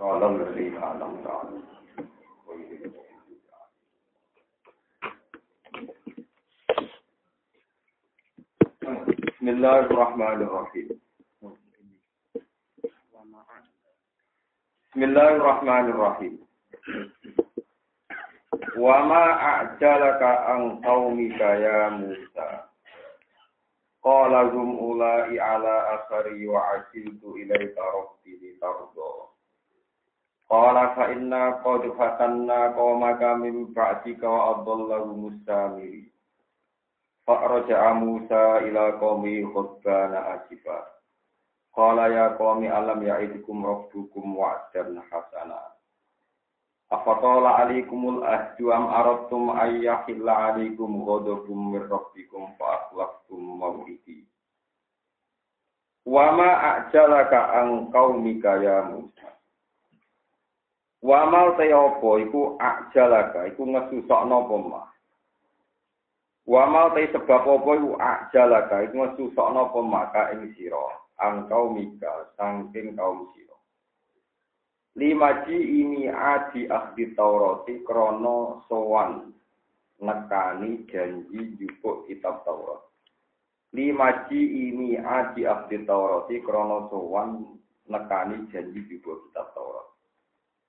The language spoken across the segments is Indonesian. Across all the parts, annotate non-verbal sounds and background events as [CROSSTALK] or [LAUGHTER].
Kalau lebih alam. Bismillahirrahmanirrahim. Bismillahirrahmanirrahim. Wa ma a'jalaka an qaumika ya Musa. Qala zum ulai ala asari wa asiltu ilaika rabbi litardah. Qala fa inna qad fatanna qaumaka min ba'dika wa adallahu mustamiri. Fa raja'a Musa ila qaumi khutbana asifa. Qala ya qaumi alam ya'idukum rabbukum wa'dan hasana. Afatala alaikumul ahdu am aradtum ayyahilla alaikum ghadabum min rabbikum fa akhlaftum maw'idi. Wa ma a'jalaka an qaumika ya Musa. Wa mal te apa iku ajalaka iku ngesusokno apa mah. Wa mal te sebab apa iku ajalaka iku ngesusokno apa maka ing sira angkau mika sangking kaum sira. Limaji ini adi ahdi Taurati krono sowan nekani janji jupuk kitab Taurat. Limaji ini adi ahdi Taurati krono sowan nekani janji jupuk kitab Taurat.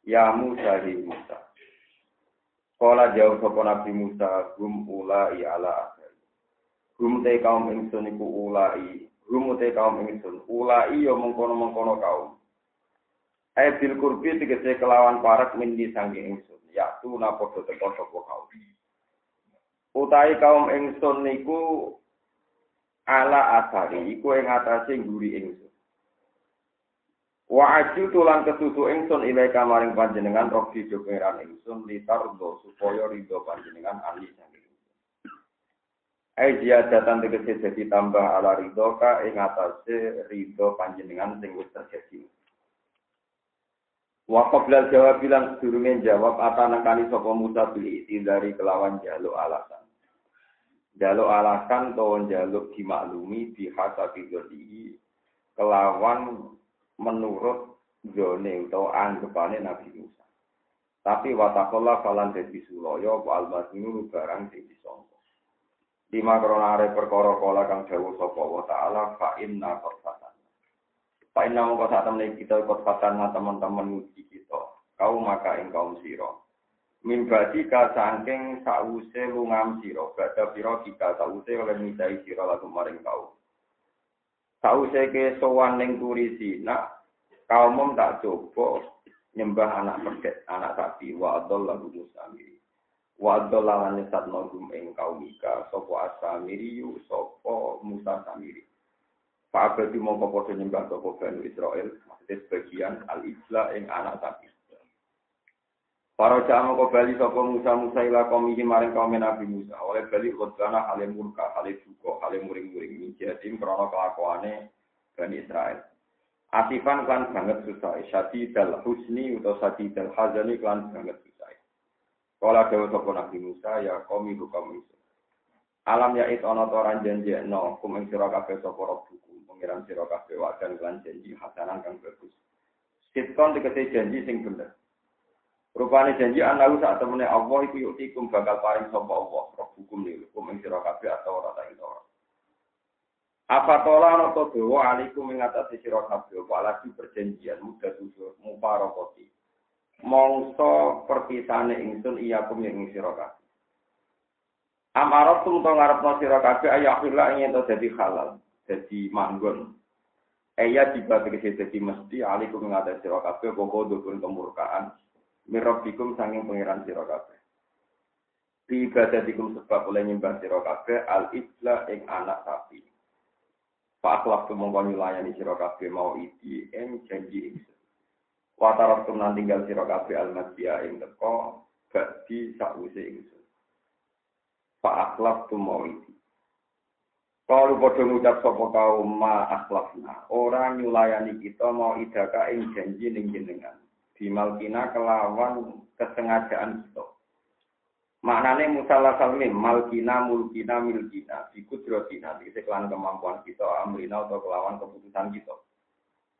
Ya Musa di Musa. Kala jauh sapa Nabi Musa gum ulai ala akhir. Gum te kaum ingsun iku ulai, gum te kaum ingsun ulai yo mengkono-mengkono kaum. Eh bil kurbi tegese kelawan parak mindi sangge ingsun. Ya tu napa teko sapa kaum. Utai kaum ingsun niku ala asari iku ing atase nguri ingsun. Wa aju tulang kesusu ingsun ilai kamaring panjenengan rogi jogeran ingsun litardo supaya ridho panjenengan ali saking Ai datang tegese jadi tambah ala ridho ka ing atase panjenengan sing terjadi. Wa qabla jawab bilang sedurunge jawab atanakani sapa Musa bil dari kelawan jaluk alasan. Jaluk alasan to jaluk dimaklumi bihasabi kelawan menurut zone atau anggapane Nabi Musa. Tapi watakola falan dadi suloyo wa almasinu barang sing disangka. Lima kronare perkara kala kang dawuh sapa wa taala fa inna qafatan. Fa inna mongko temne kita qafatan teman-teman nguji kita. Kau maka ing kaum sira. Mimbadi ka saking sause lungam sira, badha pira kita sause oleh midai sira lagu maring kau. Sause ke sowan ning turi sina, kaum tak coba nyembah anak pedet, anak sapi, wa adallahu musamiri. Wa adallahu anisat nogum ing kaumika, sopo asamiri yu, sopo musa samiri. Pak Abadi mongko podo nyembah sopo Banu Israel, maksudnya sebagian al-Isla ing anak sapi. Para jamaah kau bali sopo Musa Musa ila kaumihi maring kaum Nabi Musa. Oleh bali khutbana hale murka, hale duka, hale muring-muring minjadim krono kelakuane Bani Israel. Asifan kan banget susah. Syati dal husni atau syati dal hazani kan banget susah. Kala dawa sapa Nabi Musa ya kami buka Musa. Alam ya it janji no kum ing sira kabeh sapa rabbukum pengiran sira kabeh lan janji hasanan kang bagus. Sitkon dikete janji sing bener. Rupane janji anahu saat temene Allah iku yutikum bakal paring sapa Allah hukum niku kum ing sira kabeh atau ora ta ing Apa tola ana to dewa alikum ing atase sira kabeh apa lagi perjanjian muda susur muparokoti. Mongso perpisane ingsun iya kum ing sira kabeh. Amarat tum to ngarepno sira kabeh ayahillah ing to dadi halal, dadi manggon. Eya tiba tegese dadi mesti alikum ing atase sira kabeh dukun kemurkaan mirabbikum sanging pangeran sira kabeh. Di ibadatikum sebab oleh nyembah sira kabeh al ibla ing anak sapi. Pak akhlak tu nyulayani sira kabeh mau iki ing janji ingsun. Wa taraktum nan tinggal sira kabeh al masya ing teko bagi sakwise ingsun. Pak akhlak tu mau iki. Kalau padha ngucap sapa kaum ma akhlafna, orang nyulayani kita mau idaka ing janji ning jenengan. Bimalkina kelawan kesengajaan kita. Maknane musalah salmim, malkina, mulkina, milkina, bikudrotina, di kelan kemampuan kita, amrina atau kelawan keputusan kita.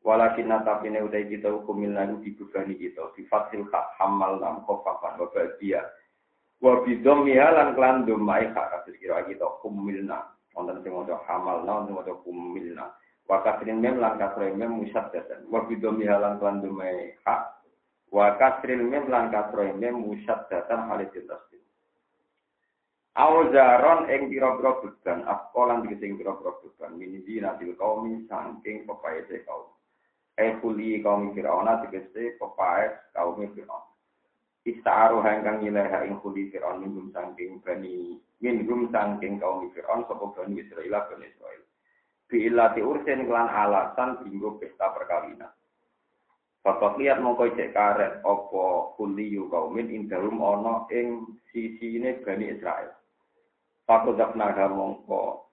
Walakin tapi ne utai kita hukumil lalu dibebani kita, di fasil hak hamal nam khofafan wa bahagia. Wa bidom lan klan domai hak kasus kira kita humilna. Wonten sing maca hamal wonten maca humilna. Wa kasrin mem lan kasrin mem musaddatan. Wa bidom lan domai hak. Wa kasrin mem lan kasrin mem musaddatan halitin tasbih. Auzaron ing pira-pira beban, akolan sing pira-pira beban, minidi nabil kaumi saking pepaese kaum. Eh kuli kaum Fir'aun tegese pepaes kaum Fir'aun. Ista'aru hangkang nyileha ing kuli Fir'aun minggum saking bani, minggum saking kaum Fir'aun sapa bani Israel bani Israel. Bi'illati ursin klan alasan binggo pesta perkawinan. Bapak lihat mongko cek karet opo kuli yu kaumin indarum ono ing sisi ini bani Israel. Fakudak naga mongko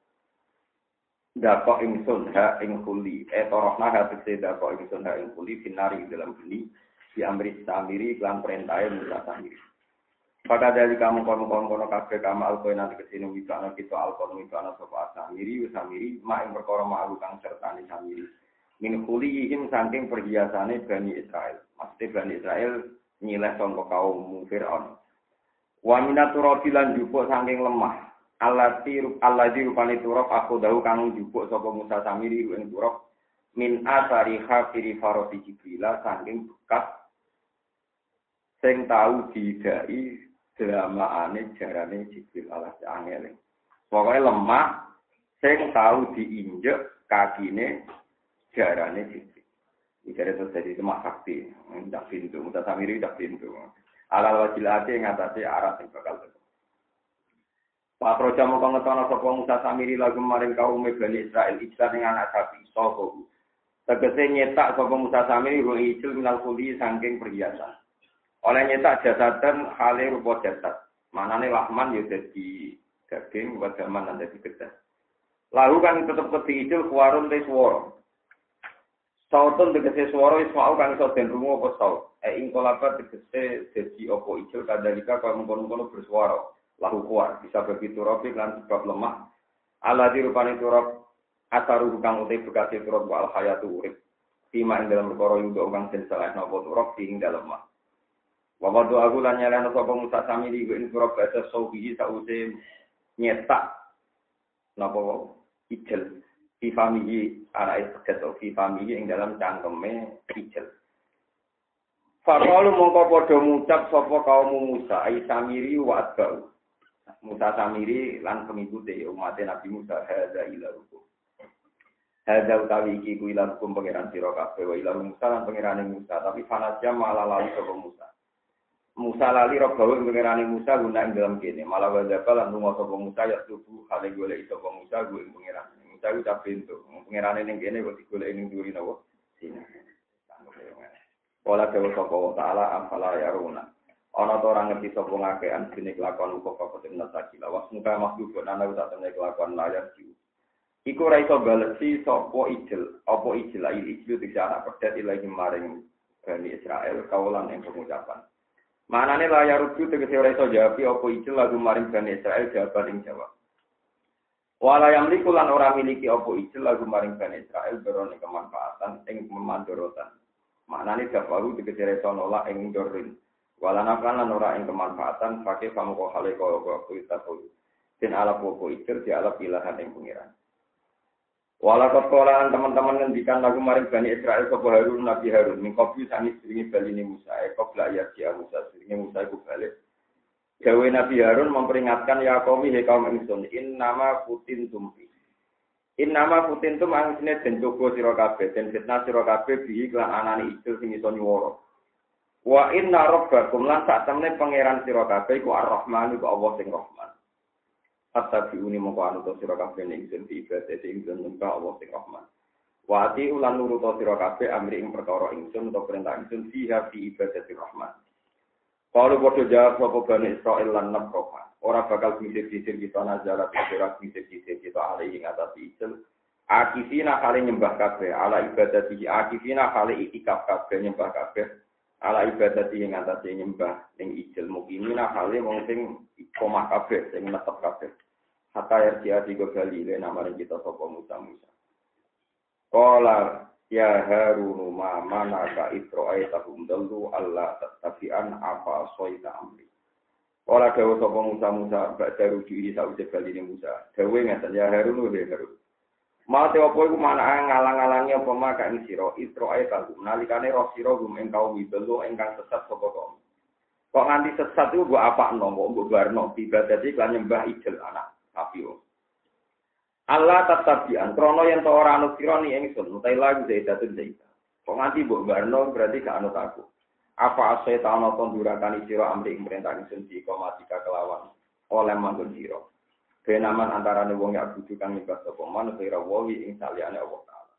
dako ingsun ha ing kuli. Eh toroh naga tegese dako ingsun ha ing kuli finari dalam geni di amri samiri klan perintah musa samiri pada dari kamu kono kono kono kafe kamu alkoin nanti kesini wisana kita alkoin wisana sopa samiri samiri ma ing perkara ma kang serta samiri min kuli ihim saking perhiasane bani Israel. Maksudnya bani Israel nyileh songko kaum Fir'aun. Wa minaturabi lan jupuk saking lemah. Alati alladzi rupane turab aku dahu kang jupuk sapa Musa Samiri ing turab min asari khafiri faroti jibrila saking bekas sing tau didai dramaane jarane Jibril alas angel. Pokoke lemah sing tau diinjek kakine jarane Jibril. Iki terus jadi lemah sakti, ndak pintu, Musa Samiri ndak pintu. Alal wajilate ngatasi arah sing bakal tetep. Pak Proja mau ngetono sapa Musa Samiri lagu maring kaum Bani Israel iksan ing anak sapi sapa Tegese nyetak sapa Musa Samiri ru ijil minal kuli saking perhiasan. Oleh nyetak jasadan hale rupa jasad. Manane lahman ya dadi daging wadaman lan dadi gedhe. Lalu kan tetep keti ijil kuwarun te. Sautun tegese swara isma'u kang iso den rungu apa saut. E ing kolabat tegese dadi apa ijil kadalika kaya mengkono-kono bersuara lahu kuat bisa begitu rofi lan sebab lemah. Ala dirupani turab asaru kang utai bekasi turab wal hayatu urip. Tima ing dalam perkara yang uga kang den salah napa turab ing dalam mah wa wadu aku lan sapa Musa samiri ing turab basa saubihi sause nyetak napa ijel fi famihi ana isqat fi famihi ing dalam cangkeme ijel Fakalu mongko padha ngucap sapa kaum Musa ai samiri wa Musa Samiri lan pengikuti umat Nabi Musa hadza ila hukum. Hadza utawi iki ku ila hukum pangeran sira wa Musa lan pangerane Musa tapi fanasya malah lali sapa Musa. Musa lali robawe pangerane Musa guna ing dalam kene malah wa lan lunga sapa Musa ya tubuh hale golek sapa Musa gue pangeran. Ku tak pintu pangerane ning kene kok digoleki ning duri napa sini. Pola dewa sapa taala afala yaruna. ana to ora ngerti sapa ngakean dene kelakuan kok kok temen sakila was muka makhluk ana uta temen kelakuan layar jiwa. Iku ora iso balesi sapa ijil apa ijil ail ijil bisa anak pedet ilahi maring Bani Israel kaulan yang pengucapan. Manane layar rujuk tegese ora iso jawab apa ijil lagu maring Bani Israel? Jawaban ing jawab Wala yang lan ora miliki apa ijil lagu maring Bani Israel berone kemanfaatan ing memandorotan. Maknane dafaru tegese reso nolak ing dorin. Wala nafkan lan ora ing kemanfaatan pakai kamu kok hale kok kok kita. Den ala poko ikir di ala pilihan yang pengiran. Wala kotolan teman-teman ngendikan lagu maring Bani Israel sapa Harun Nabi Harun min kopi sangis bali balini Musa e kopla ya Musa seringi Musa iku balik. Gawe Nabi Harun memperingatkan ya kaum he kaum ingsun in nama putin tumpi. In nama putin tum angsine den jogo sira kabeh den fitnah sira kabeh bi iklan anani itu sing iso nyuwara. Wa inna rabbakum lan sak temne pangeran sira kabeh iku Ar-Rahman iku Allah sing Rahman. Hatta biuni mongko anu to sira kabeh ning ingsun di ibadah ingsun nyembah Allah sing Rahman. Wa ati ulan nurut sira kabeh amri ing perkara ingsun utawa perintah ingsun fiha fi ibadah Rahman. Kalau bodoh jawab sapa Bani Israel lan nabroka. Ora bakal bisir-bisir kita nazarat ora bisir-bisir kita alih ing atas Israel. Akifina kali nyembah kabeh ala ibadah di akifina kali itikaf kabeh nyembah kabeh ala ibadah yang atas nyembah ning ijil mukimina kali wong sing komah kabeh sing netep kabeh. Hatta yarji'a tiga kali le namanya kita sapa Musa Musa. Kala Ya Harun ma mana ka tahum dalu Allah tatafian apa soita amri. Ora dawa sapa Musa Musa bak daru diri sausé bali Musa. Dawe ngeten ya Harun ya Harun. Mate apa iku mana ngalang-alangi apa maka ing sira tahum nalikane roh sira gum ing kaum dalu ingkang sesat sapa kaum. Kok nganti sesat iku mbok apakno mbok barno ibadati kan nyembah ijel anak api. Allah tatabian, krono yang to ora anut sira ni ingsun, utai lagu zaidatun zaita. Kok nganti mbok barno berarti gak anut aku. Apa asai ta'ana kon durakani sira amri perintah ingsun di komatika kelawan oleh manggon sira. Benaman antarane wong ya kudu kang nyembah sapa man kira wawi ing saliyane Allah taala.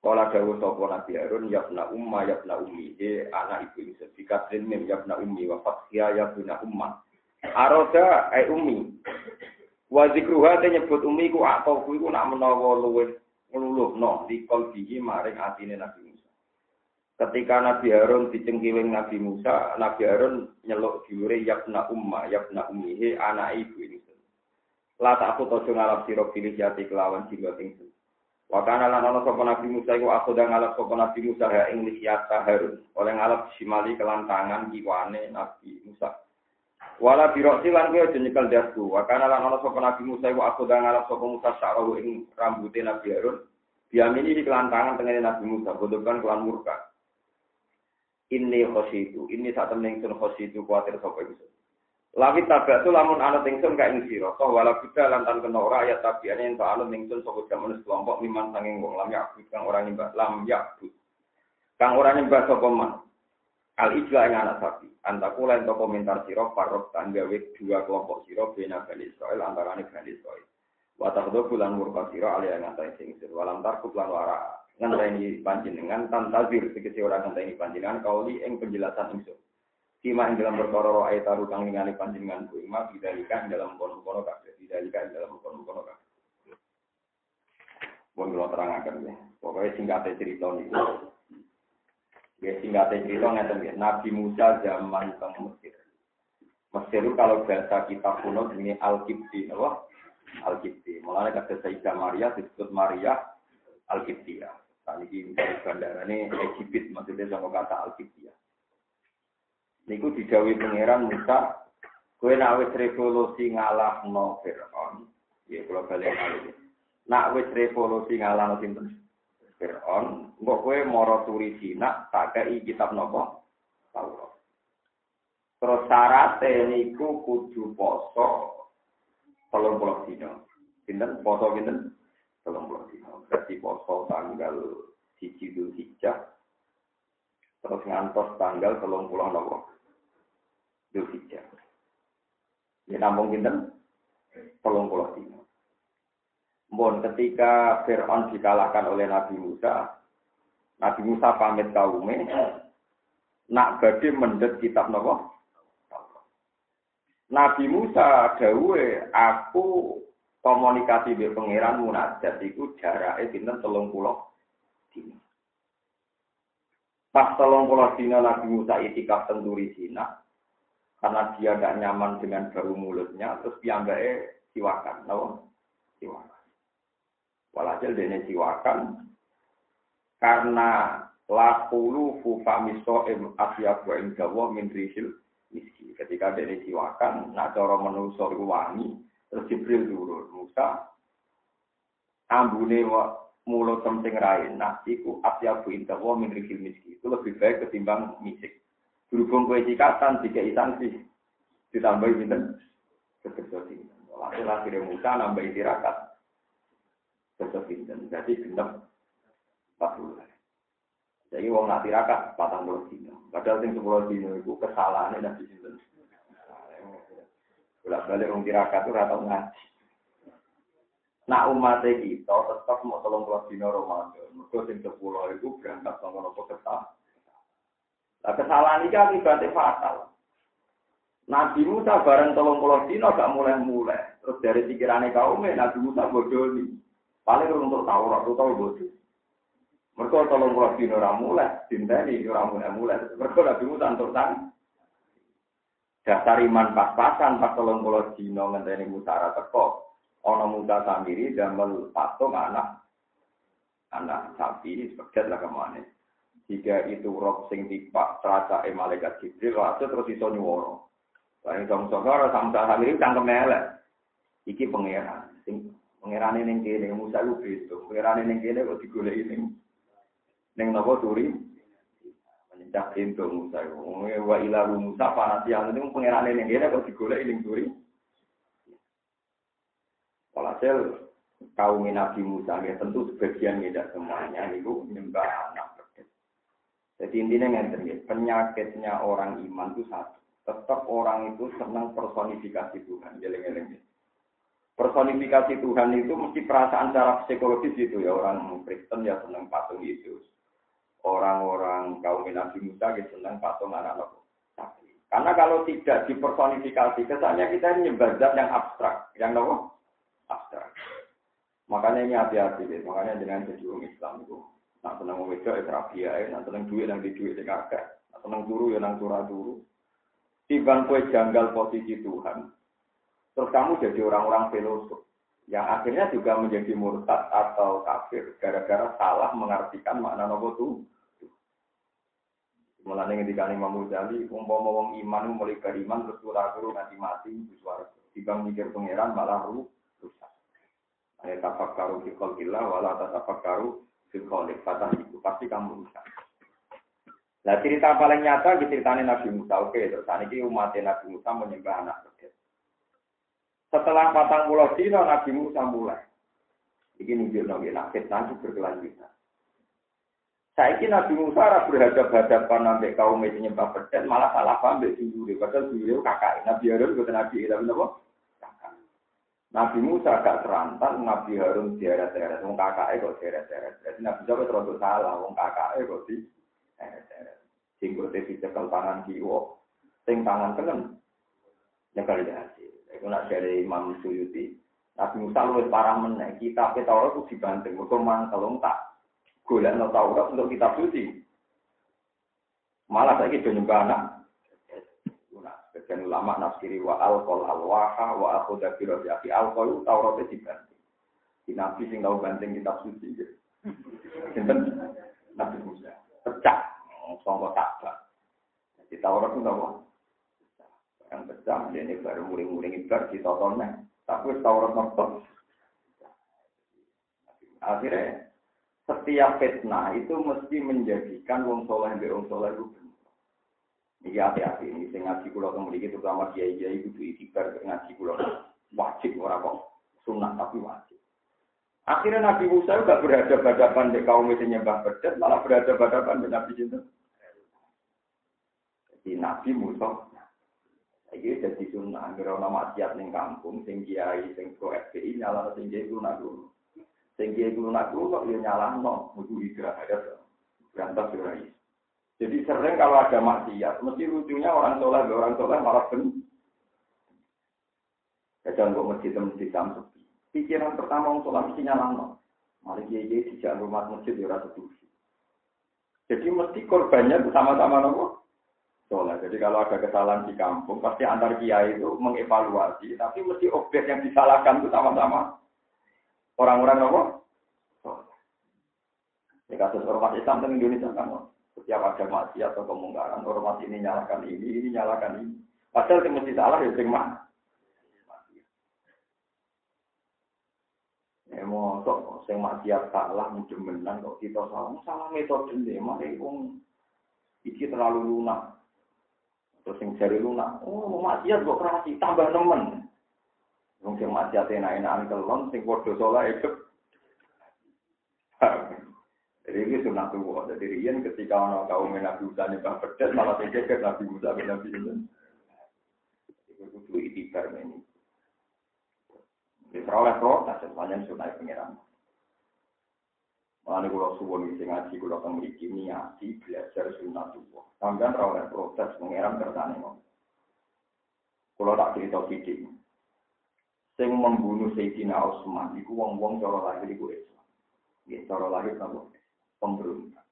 Kala dawuh sapa Nabi Harun yabna umma yabna ummi e anak ibu ingsun dikatrin mim yabna ummi wa fathiya yabna umma. Aroda ai ummi Wa zikruha te nyebut umi ku atau ku iku nak menawa luwih ngluluhno di kalbihi maring atine Nabi Musa. Ketika Nabi Harun dicengkiwing Nabi Musa, Nabi Harun nyeluk diure yakna umma, yakna ummihi anak ibu ini. La tak aku tojo ngalap siro pilih jati kelawan jiwa ingsun. Wakana lan ana sapa Nabi Musa iku aku dah ngalap sapa Nabi Musa ha ing lihyata Harun. Oleh ngalap simali kelantangan kiwane Nabi Musa. Wala biro silan kowe aja nyekel dasku. Wa kana lan ana sapa Nabi Musa iku aku dah ngalap sapa Musa sa'rahu ing rambuté Nabi Harun. Diamini di kelantangan tengene Nabi Musa, bodokan kelan murka. Ini khositu, ini saat temen ingsun khositu kuatir sapa iku. Lawi tabak tu lamun ana ingsun ka ing sira, toh wala kita lantan kena ora ayat tabiane ento ana ingsun sapa jaman kelompok miman sanging wong lam yakut kang ora nyembah lam yakut. Kang ora nyembah sapa man. Al ijla yang anak sapi. Antaku lain to komentar siro farok tanggawe dua kelompok siro bena Bani Israel antarane Bani Israel. Watakdo bulan murka siro alia ngatai singsir. Walam tarkub lan wara ngenteni panjenengan tantazir sekesi orang ngenteni panjenengan kauli ing penjelasan ingsun. Sima ing dalam perkara ayat taru kang ningali panjenengan ku ima bidalika ing dalam kono-kono kabeh. Bidalika ing dalam kono-kono kabeh. Mohon kula terangaken ya. Pokoknya singkatnya cerita niku. Ya singkatnya cerita ngeten ya. Nabi Musa zaman teng Mesir. Mesir itu kalau bahasa kitab kuno ini Al-Kibti, apa? Al-Kibti. Mulanya kata Sayyidah Maria disebut Maria Al-Kibti ya. Tadi ini bandara ini Egypt, maksudnya sama kata Al-Kibti ya. Niku dijawi pangeran Musa, kue nak wis revolusi ngalah no Fir'aun. Ya kalau balik kali. Nak wis revolusi ngalah no sinten Fir'aun, mbok kowe mara turi Cina, tak kei kitab nopo? Taurat. Terus syaratnya niku kudu poso telung puluh dino. Pinten poso pinten? Telung puluh dino. Berarti poso tanggal siji dul hijjah. Terus ngantos tanggal telung puluh nopo? Dul hijjah. Ya nampung pinten? Telung puluh dino. Mohon ketika Fir'aun dikalahkan oleh Nabi Musa, Nabi Musa pamit kaume, nak badhe mendet kitab nopo? Nabi Musa dawe aku komunikasi be pangeran munajat iku jarake pinten 30 dina. Pas 30 dina Nabi Musa itikaf tenturi Cina karena dia gak nyaman dengan bau mulutnya terus piyambake siwakan, nopo? Siwakan. Walhasil dene siwakan karena lakulu fufamiso em asyabu dawa min rihil miski. Ketika dene siwakan, nak cara menungso wangi, terus Jibril turun. Musa ambune mulut temting rain. Nah, iku asyabu dawa min rihil miski. Itu lebih baik ketimbang misik. Berhubung kue cikatan, tiga sih Ditambahi pinten? Sebesar ini. Walhasil akhirnya Musa nambah tirakat. Tetap pinten. Jadi genep 40. Jadi wong nak tirakat 40 dino. Padahal sing sepuluh dino itu kesalahan nabi sinten. Bolak balik wong tirakat itu rata ngaji. Nah umat kita tetap mau tolong kelas dino Ramadan. Mereka sing sepuluh itu berangkat sama nopo kesal. Nah kesalahan ini akibatnya fatal. Nabi Musa bareng tolong pulau dino gak mulai-mulai. Terus dari pikirannya kaumnya Nabi Musa bodoh nih. Paling untuk tahu, aku tahu bodoh. Mereka tolong pulau dino mulai, cinta ini orang mulai mulai. Mereka Nabi Musa untuk tang. Dasar iman pas-pasan pas tolong pulau dino ngenteni Musa teko. Ono Musa sendiri dan patung anak anak sapi sebagai lah ke mana. Jika itu roh sing tipak terasa malaikat Jibril, lalu terus iso nyuworo. Bareng dong sokoro sampai hamil cangkem elek. Iki pangeran. Pangeran ini kene Musa lu itu. Pangeran ini kene kok digoleki ning ning napa turi. Menyedak pintu Musa. Wa ila Musa yang itu pangeran ini kene kok digoleki ning turi. Walhasil kaum Nabi Musa ya tentu sebagian tidak semuanya itu menyembah anak Jadi intinya ngerti penyakitnya orang iman itu satu tetap orang itu senang personifikasi Tuhan. Geleng-geleng. Personifikasi Tuhan itu mesti perasaan secara psikologis itu ya orang Kristen ya senang patung Yesus. Orang-orang kaum Nabi Musa ya senang patung anak-anak sapi. Karena kalau tidak dipersonifikasi, kesannya kita ini nyembah yang abstrak, yang apa? Abstrak. Makanya ini hati-hati deh. Makanya dengan orang Islam itu, nak senang wedok ya terapi ya, nak senang duit yang di duit yang agak, nak senang turu ya nang turah turu. Timbang kue janggal posisi Tuhan. Terus kamu jadi orang-orang filosof. Yang akhirnya juga menjadi murtad atau kafir. Gara-gara salah mengartikan makna nopo itu. Mulanya ketika Imam Ghazali, umpama wong iman mulai beriman terus kurang guru nanti mati suara. Timbang mikir pangeran malah rusak. Ayat tapak karu fi qalbillah wala tapak karu fi khaliq. itu pasti kamu rusak. Nah cerita paling nyata di Nabi Musa. Oke, terus ini umat Nabi Musa menyembah anak. Setelah patang pulau dino Nabi Musa mulai. Ini nunjuk nabi nakit nanti berkelanjutan. Saya kira Nabi Musa harus berhadapan-hadapan sampai kaum itu nyembah pedet, malah salah paham dari sendiri. Padahal kakak. Nabi Harun bukan Nabi tapi apa? Kakak. Nabi Musa agak serantan, Nabi Harun tiara-tiara. Wong kakaknya kok tiara-tiara. Jadi Nabi Musa terus salah, wong kakaknya kok di Sing kote dicekel tangan kiwa, sing tangan kanan nyekel dasi. Iku nak dari Imam Suyuti. Nabi Musa luwih parah meneh. Kita pe Taurat ku dibanting. Mergo mangkel tak golek no Taurat untuk kitab suci. Malah saiki do nyembah anak. Nah, sebagian ulama nafsiri wa alqol alwaha wa akhudha bi rafi'i alqol Taurat dibanting. Di Nabi sing tau banting kitab suci. Sinten? Nabi Musa. Pecah sangka takbak. Jadi Taurat itu apa? Yang pecah, ini baru muring-muring ibar di totonnya. Tapi Taurat nopo. Akhirnya setiap fitnah itu mesti menjadikan wong soleh be wong soleh itu Ini hati-hati ini sing ngaji kula kemudian terutama kiai-kiai kudu ikhtiar ngaji kula wajib ora kok sunnah tapi wajib. Akhirnya Nabi Musa juga berhadapan-hadapan di kaum itu nyembah bedet, malah berhadapan-hadapan dengan Nabi Cinta di Nabi Musa. Iki jadi sunnah, kira nama maksiat ning kampung, sing kiai, sing pro FPI nyala sing kiai lunak dulu. Sing kiai lunak dulu kok dia nyala no, mutu hijrah ada berantas surai. Jadi sering kalau ada maksiat, mesti lucunya orang soleh, orang soleh malah ben. Kadang kok masjid masjid jam sepi. Pikiran pertama orang soleh mesti nyala no. Malah kiai kiai di rumah masjid ya rasa Jadi mesti korbannya sama-sama nopo soleh. Jadi kalau ada kesalahan di kampung, pasti antar kiai itu mengevaluasi, tapi mesti objek yang disalahkan itu sama-sama orang-orang apa? Di kasus ormas Islam di Indonesia kan, setiap ada maksiat atau kemungkaran, ormas ini nyalakan ini, ini nyalakan ini. Padahal yang mesti salah ya sing mana? Ya mau sing maksiat salah mungkin menang kok kita salah, salah metode ini, wong iki terlalu lunak. Terus yang jari lunak, oh maksiat kok kerasi, tambah nemen. Wong sing maksiat enak-enakan kelon, sing podo sholat itu. Jadi Jadi sunat tua. Jadi rian ketika orang kaum Nabi Musa nyembah pedas malah ke Nabi Musa bin Nabi Musa. Itu kudu itibar ini. Di oleh protes semuanya sunat pengiran. Mulane kula suwun sing ngaji kula teng mriki niati belajar sunat tua. Sampeyan ora oleh protes pengiran kersane ngono. Kula tak cerita sithik. Sing membunuh Sayyidina Utsman iku wong-wong cara lahir iku Islam. Ya, cara lahir napa? pemberontak.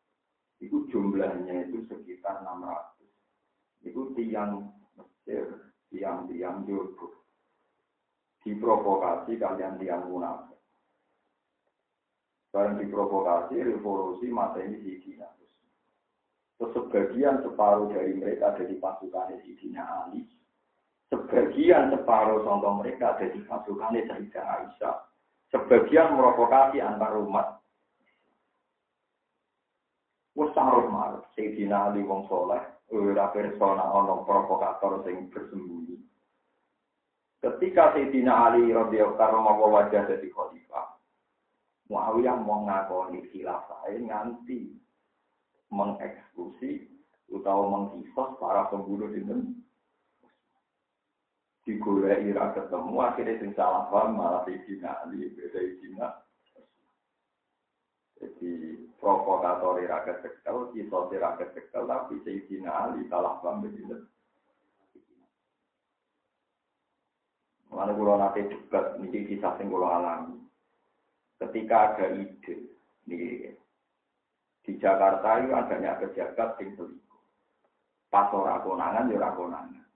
Itu jumlahnya itu sekitar 600. Itu tiang Mesir, tiang-tiang Jorgo. Diprovokasi kalian tiang munafik. Barang diprovokasi, revolusi masa ini Sidina. Terus sebagian separuh dari mereka ada di pasukan Sidina Ali. Sebagian separuh contoh mereka ada di pasukan Sayyidah Aisyah. Sebagian merovokasi antar umat Wes marut, Sayyidina Ali wong soleh, ora persona ono provokator sing bersembunyi. Ketika Sayyidina Ali radhiyallahu anhu wajah dadi khalifah, Muawiyah mau ngakoni khilafah nganti mengeksekusi utawa mengkisos para pembunuh dinten digoleki ira ketemu akhirnya sing salah paham malah Ali beda Sayyidina jadi provokator rakyat sekel, kisah rakyat sekel, tapi Sayyidina Ali salah paham begitu. Mana kulo nate debat, ini kisah yang kulo alami. Ketika ada ide, nih, di Jakarta itu adanya pejabat yang selingkuh. Pas ora konangan, ya ora konangan.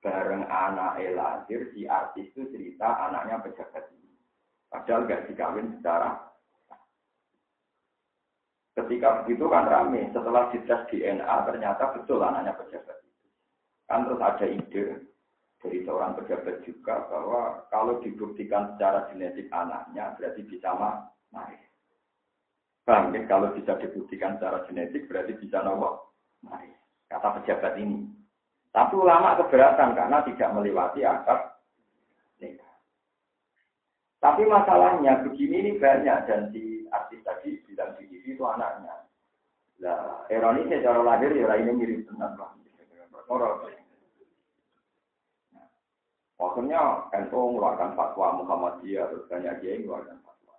Bareng anak lahir, si artis itu cerita anaknya pejabat ini. Padahal gak dikawin secara Ketika begitu kan rame, setelah dites DNA ternyata betul anaknya pejabat itu. Kan terus ada ide dari seorang pejabat juga bahwa kalau dibuktikan secara genetik anaknya berarti bisa naik. Bang, ya? kalau bisa dibuktikan secara genetik berarti bisa nopo naik. Kata pejabat ini. Tapi ulama keberatan karena tidak melewati nikah. Tapi masalahnya begini ini banyak dan di artis tadi bilang di itu anaknya. Nah, ironi secara lahir ya ini mirip benar lah. Maksudnya NU mengeluarkan fatwa Muhammadiyah terus banyak dia mengeluarkan fatwa.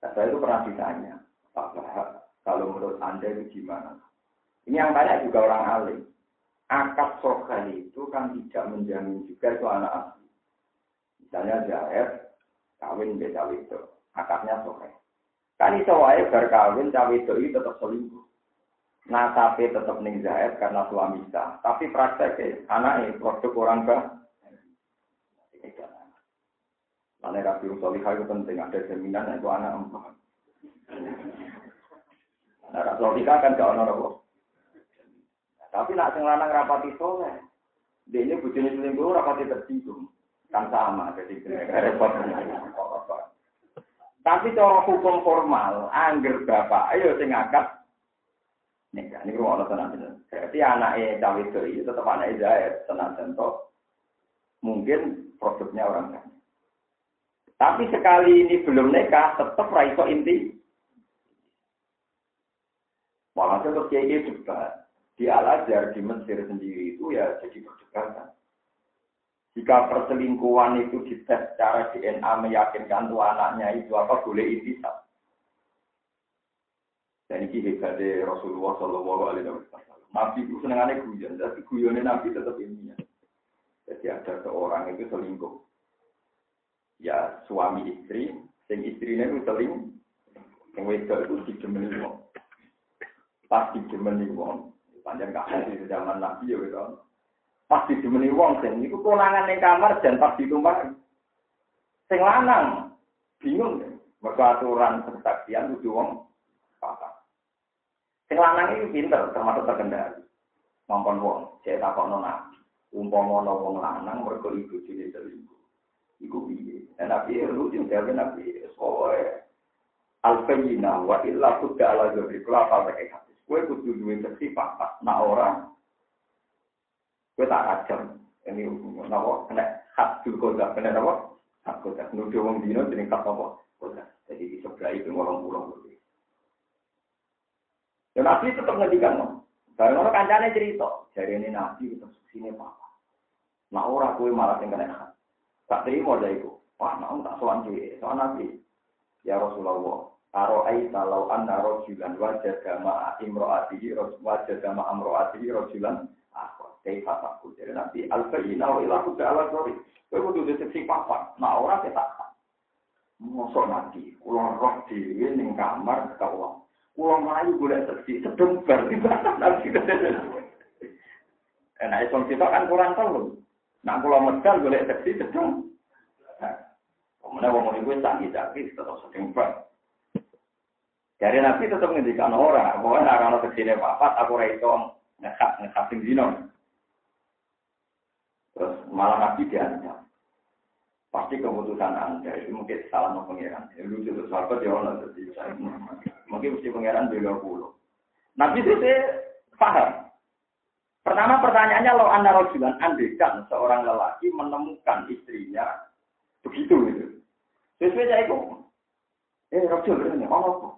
Nah, saya itu pernah ditanya, Pak kalau menurut Anda itu gimana? Ini yang tanya juga orang alim. Akad sokan itu kan tidak menjamin juga itu anak asli. Misalnya Jair kawin beda itu akadnya sore. Kan iso wae bar kawin cawe itu tetap selingkuh. Tapi tetap ning Zaid karena suami sah. Tapi prakteknya anaknya produk orang bah. Mana rapi solihah itu penting ada jaminan itu anak empat. Nah, rapi solihah kan gak ono apa. Tapi nak sing lanang rapati soleh. Dia ini bujuni selingkuh rapati tersinggung. Kan sama, jadi repot. Tapi cara hukum formal, angger bapak, ayo sing akad nikah. Ini rumah tenang bener. Berarti anaknya cawe itu tetap anak Zaid, tenang contoh. Mungkin produknya orang lain. Tapi sekali ini belum nikah, tetap raiso inti. Walhasil terus kiai juga di Al di Mesir sendiri itu ya jadi perdebatan. Jika perselingkuhan itu dites secara DNA meyakinkan tuh anaknya itu apa boleh intisab. Dan ini hebatnya Rasulullah Shallallahu Alaihi Wasallam. Nabi itu senengannya guyon, tapi guyonnya Nabi tetap ini. Jadi ada seorang itu selingkuh. Ya suami istri, yang istrinya itu seling, yang wedok itu dijemeni wong. Pas dijemeni wong, panjang kasih di zaman Nabi ya gitu. Pas didemeni wong sing niku konangan ning kamar dan pas ditumpah sing lanang bingung. Mergo aturan persaksian kudu wong. Sing lanang iki pinter termasuk terkendali. Mampun wong, cek takokno nabi. Umpama ana wong lanang mergo ibu jine selingkuh. Iku piye? Nabi lucu jawab nabi. Soe al-bayyina wa illa kudda ala jabri. Kula apa pakai hadis. Kue kudu duwe seksi papat. Nah orang Gue tak rajam. Ini nawa kena hak dulu kota. Kena nawa hak kota. Nuduh wong dino jadi hak apa? Kota. Jadi iso berarti itu orang pulang Dan Nabi tetap ngedikan. Barang orang kancane cerita, jadi ini Nabi itu sini apa? Nah orang kue malah yang kena Tak terima dari itu. Wah, nah tak soal cuy, soal Nabi. Ya Rasulullah, Aro aita lau anna rojulan wajah gama imro'atihi wajah gama amro'atihi rojulan aku kaifa takut jadi nanti al-bayina wa ila kuda ala sori kowe kudu deteksi papat nah ora ketak mosok nanti kula roh dhewe ning kamar kawula kula mlayu golek seksi sedeng bar nanti Nah, itu kita kan kurang tahu. Nah, kalau medal boleh seksi sedang. Kemudian ngomong itu sakit-sakit tetap sedang bar. Dari Nabi tetap ngendikan orang, bahwa nak kalau ke sini papat, aku itu ngekat ngekat sing dino. Terus malah Nabi diancam. Pasti keputusan anda itu mungkin salah pangeran. Ya, lucu terus sahabat ya Allah jadi saya mungkin mesti pangeran bela pulau. Nabi itu paham. Pertama pertanyaannya lo anda rojulan andekan seorang lelaki menemukan istrinya begitu gitu. Sesuai saya itu, eh rojul ini, apa?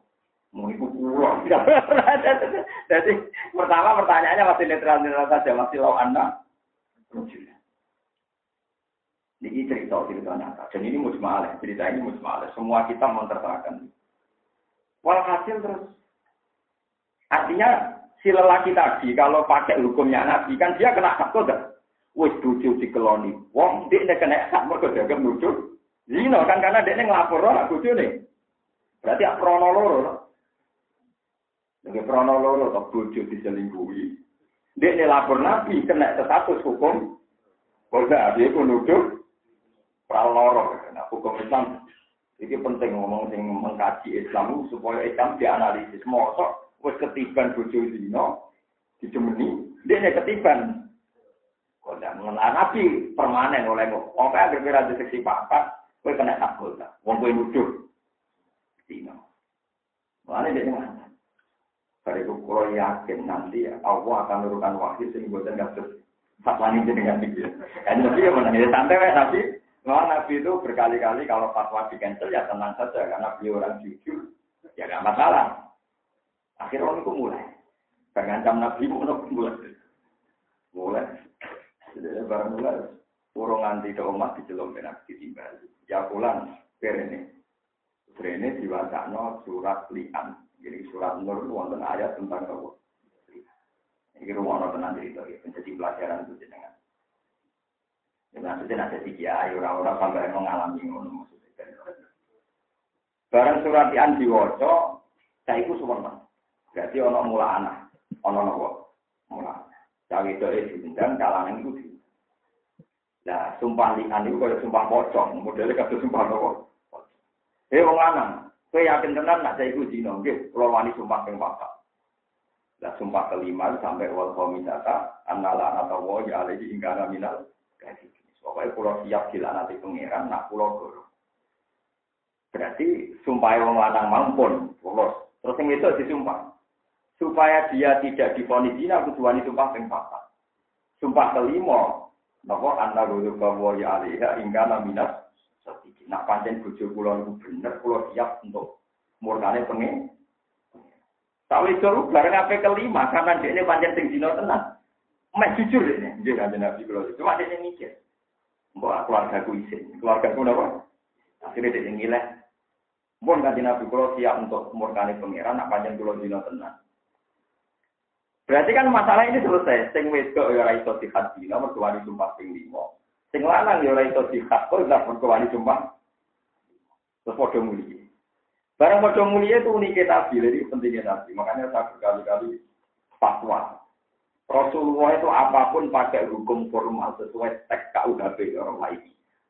Mau ikut pulau. [LAUGHS] Jadi pertama pertanyaannya masih netral-netral saja, masih law anda. Ini cerita cerita nyata. Dan ini musmalah, cerita ini musmalah. Semua kita mentertakan. Walhasil terus. Artinya si lelaki tadi kalau pakai hukumnya Nabi kan dia kena hak. Wes bojo dikeloni. Wong dia kena hak mergo jaga nuduh. Zino kan karena dia ngelapor ora bojone. Berarti ak kronoloro. Dengan krono loro atau bojo diselingkuhi. Dia ini lapor nabi kena status hukum. Kolda dia pun nuduh praloro. Nah hukum Islam ini penting ngomong sing mengkaji Islam supaya Islam dianalisis. Mosok wis ketiban bojo dino dijemeni, dia ketiban. Kolda mengenal nabi permanen oleh ngomong. Oke, agar di seksi papat, kowe kena kolda. Wong kowe nuduh dino. Mana dia ngomong. Bariku kalau yakin nanti Allah akan menurunkan wahyu sehingga kasus fatwa ini dengan pikir. Dan nabi yang menangis santai ya nabi. Memang nabi itu berkali-kali kalau fatwa di cancel ya tenang saja karena beliau orang jujur ya nggak masalah. Akhirnya orang itu mulai. Mengancam nabi mau mulai. Mulai. Jadi barang mulai. Urung nganti ke umat di celom benak ditimbal. Ya pulang. Keren ini. Keren ini diwakano surat lian. Jadi surat Nur wonten ayat tentang apa? Ini rumah orang tenang cerita, ya. menjadi pelajaran itu jenengan. Ya, maksudnya ada tiga ayo orang-orang sampai mengalami ngono. Barang surat yang diwoco, saya itu semua. Berarti ono mula anak, ono nopo, mula. Cawe itu diundang, kalangan itu. Nah, sumpah lian itu kayak sumpah pocong, modelnya kayak sumpah nopo. Eh, wong lanang, Kowe yakin tenan nak saya iku dino nggih, kula wani sumpah ping papat. Lah sumpah kelima sampai wal qamisata annala atau wa ya alaihi ingkana minal kasih. Pokoknya pulau siap nanti pangeran nak pulau goro. Berarti sumpah wong lanang mampun, lolos. Terus yang itu disumpah. Supaya dia tidak difonis dina, aku tuani sumpah ping papat. Sumpah kelima, napa anna guru bahwa ya alaiha ingkana minal Nak pancen bojo kula niku bener, kula siap untuk murkane pengen. Tapi itu bareng apa kelima, karena dia ini pancen sing dino tenang. Mek jujur ini, dia kan nabi kula. Cuma dia mikir, mbak keluarga ku isin, keluarga ku apa? Akhirnya dia ngileh. Mohon kan nabi kula siap untuk murkane pangeran, nak pancen kula dino tenang. Berarti kan masalah ini selesai. Sing wedok ya ora iso dihadina mergo wani sumpah ping 5. Sing lanang ya ora iso dihad kok wani sumpah Terus podo mulia. Barang podo mulia itu uniknya Nabi, jadi pentingnya Nabi. Makanya saya berkali-kali fatwa. Rasulullah itu apa pun pakai hukum formal sesuai teks KUHP orang lain.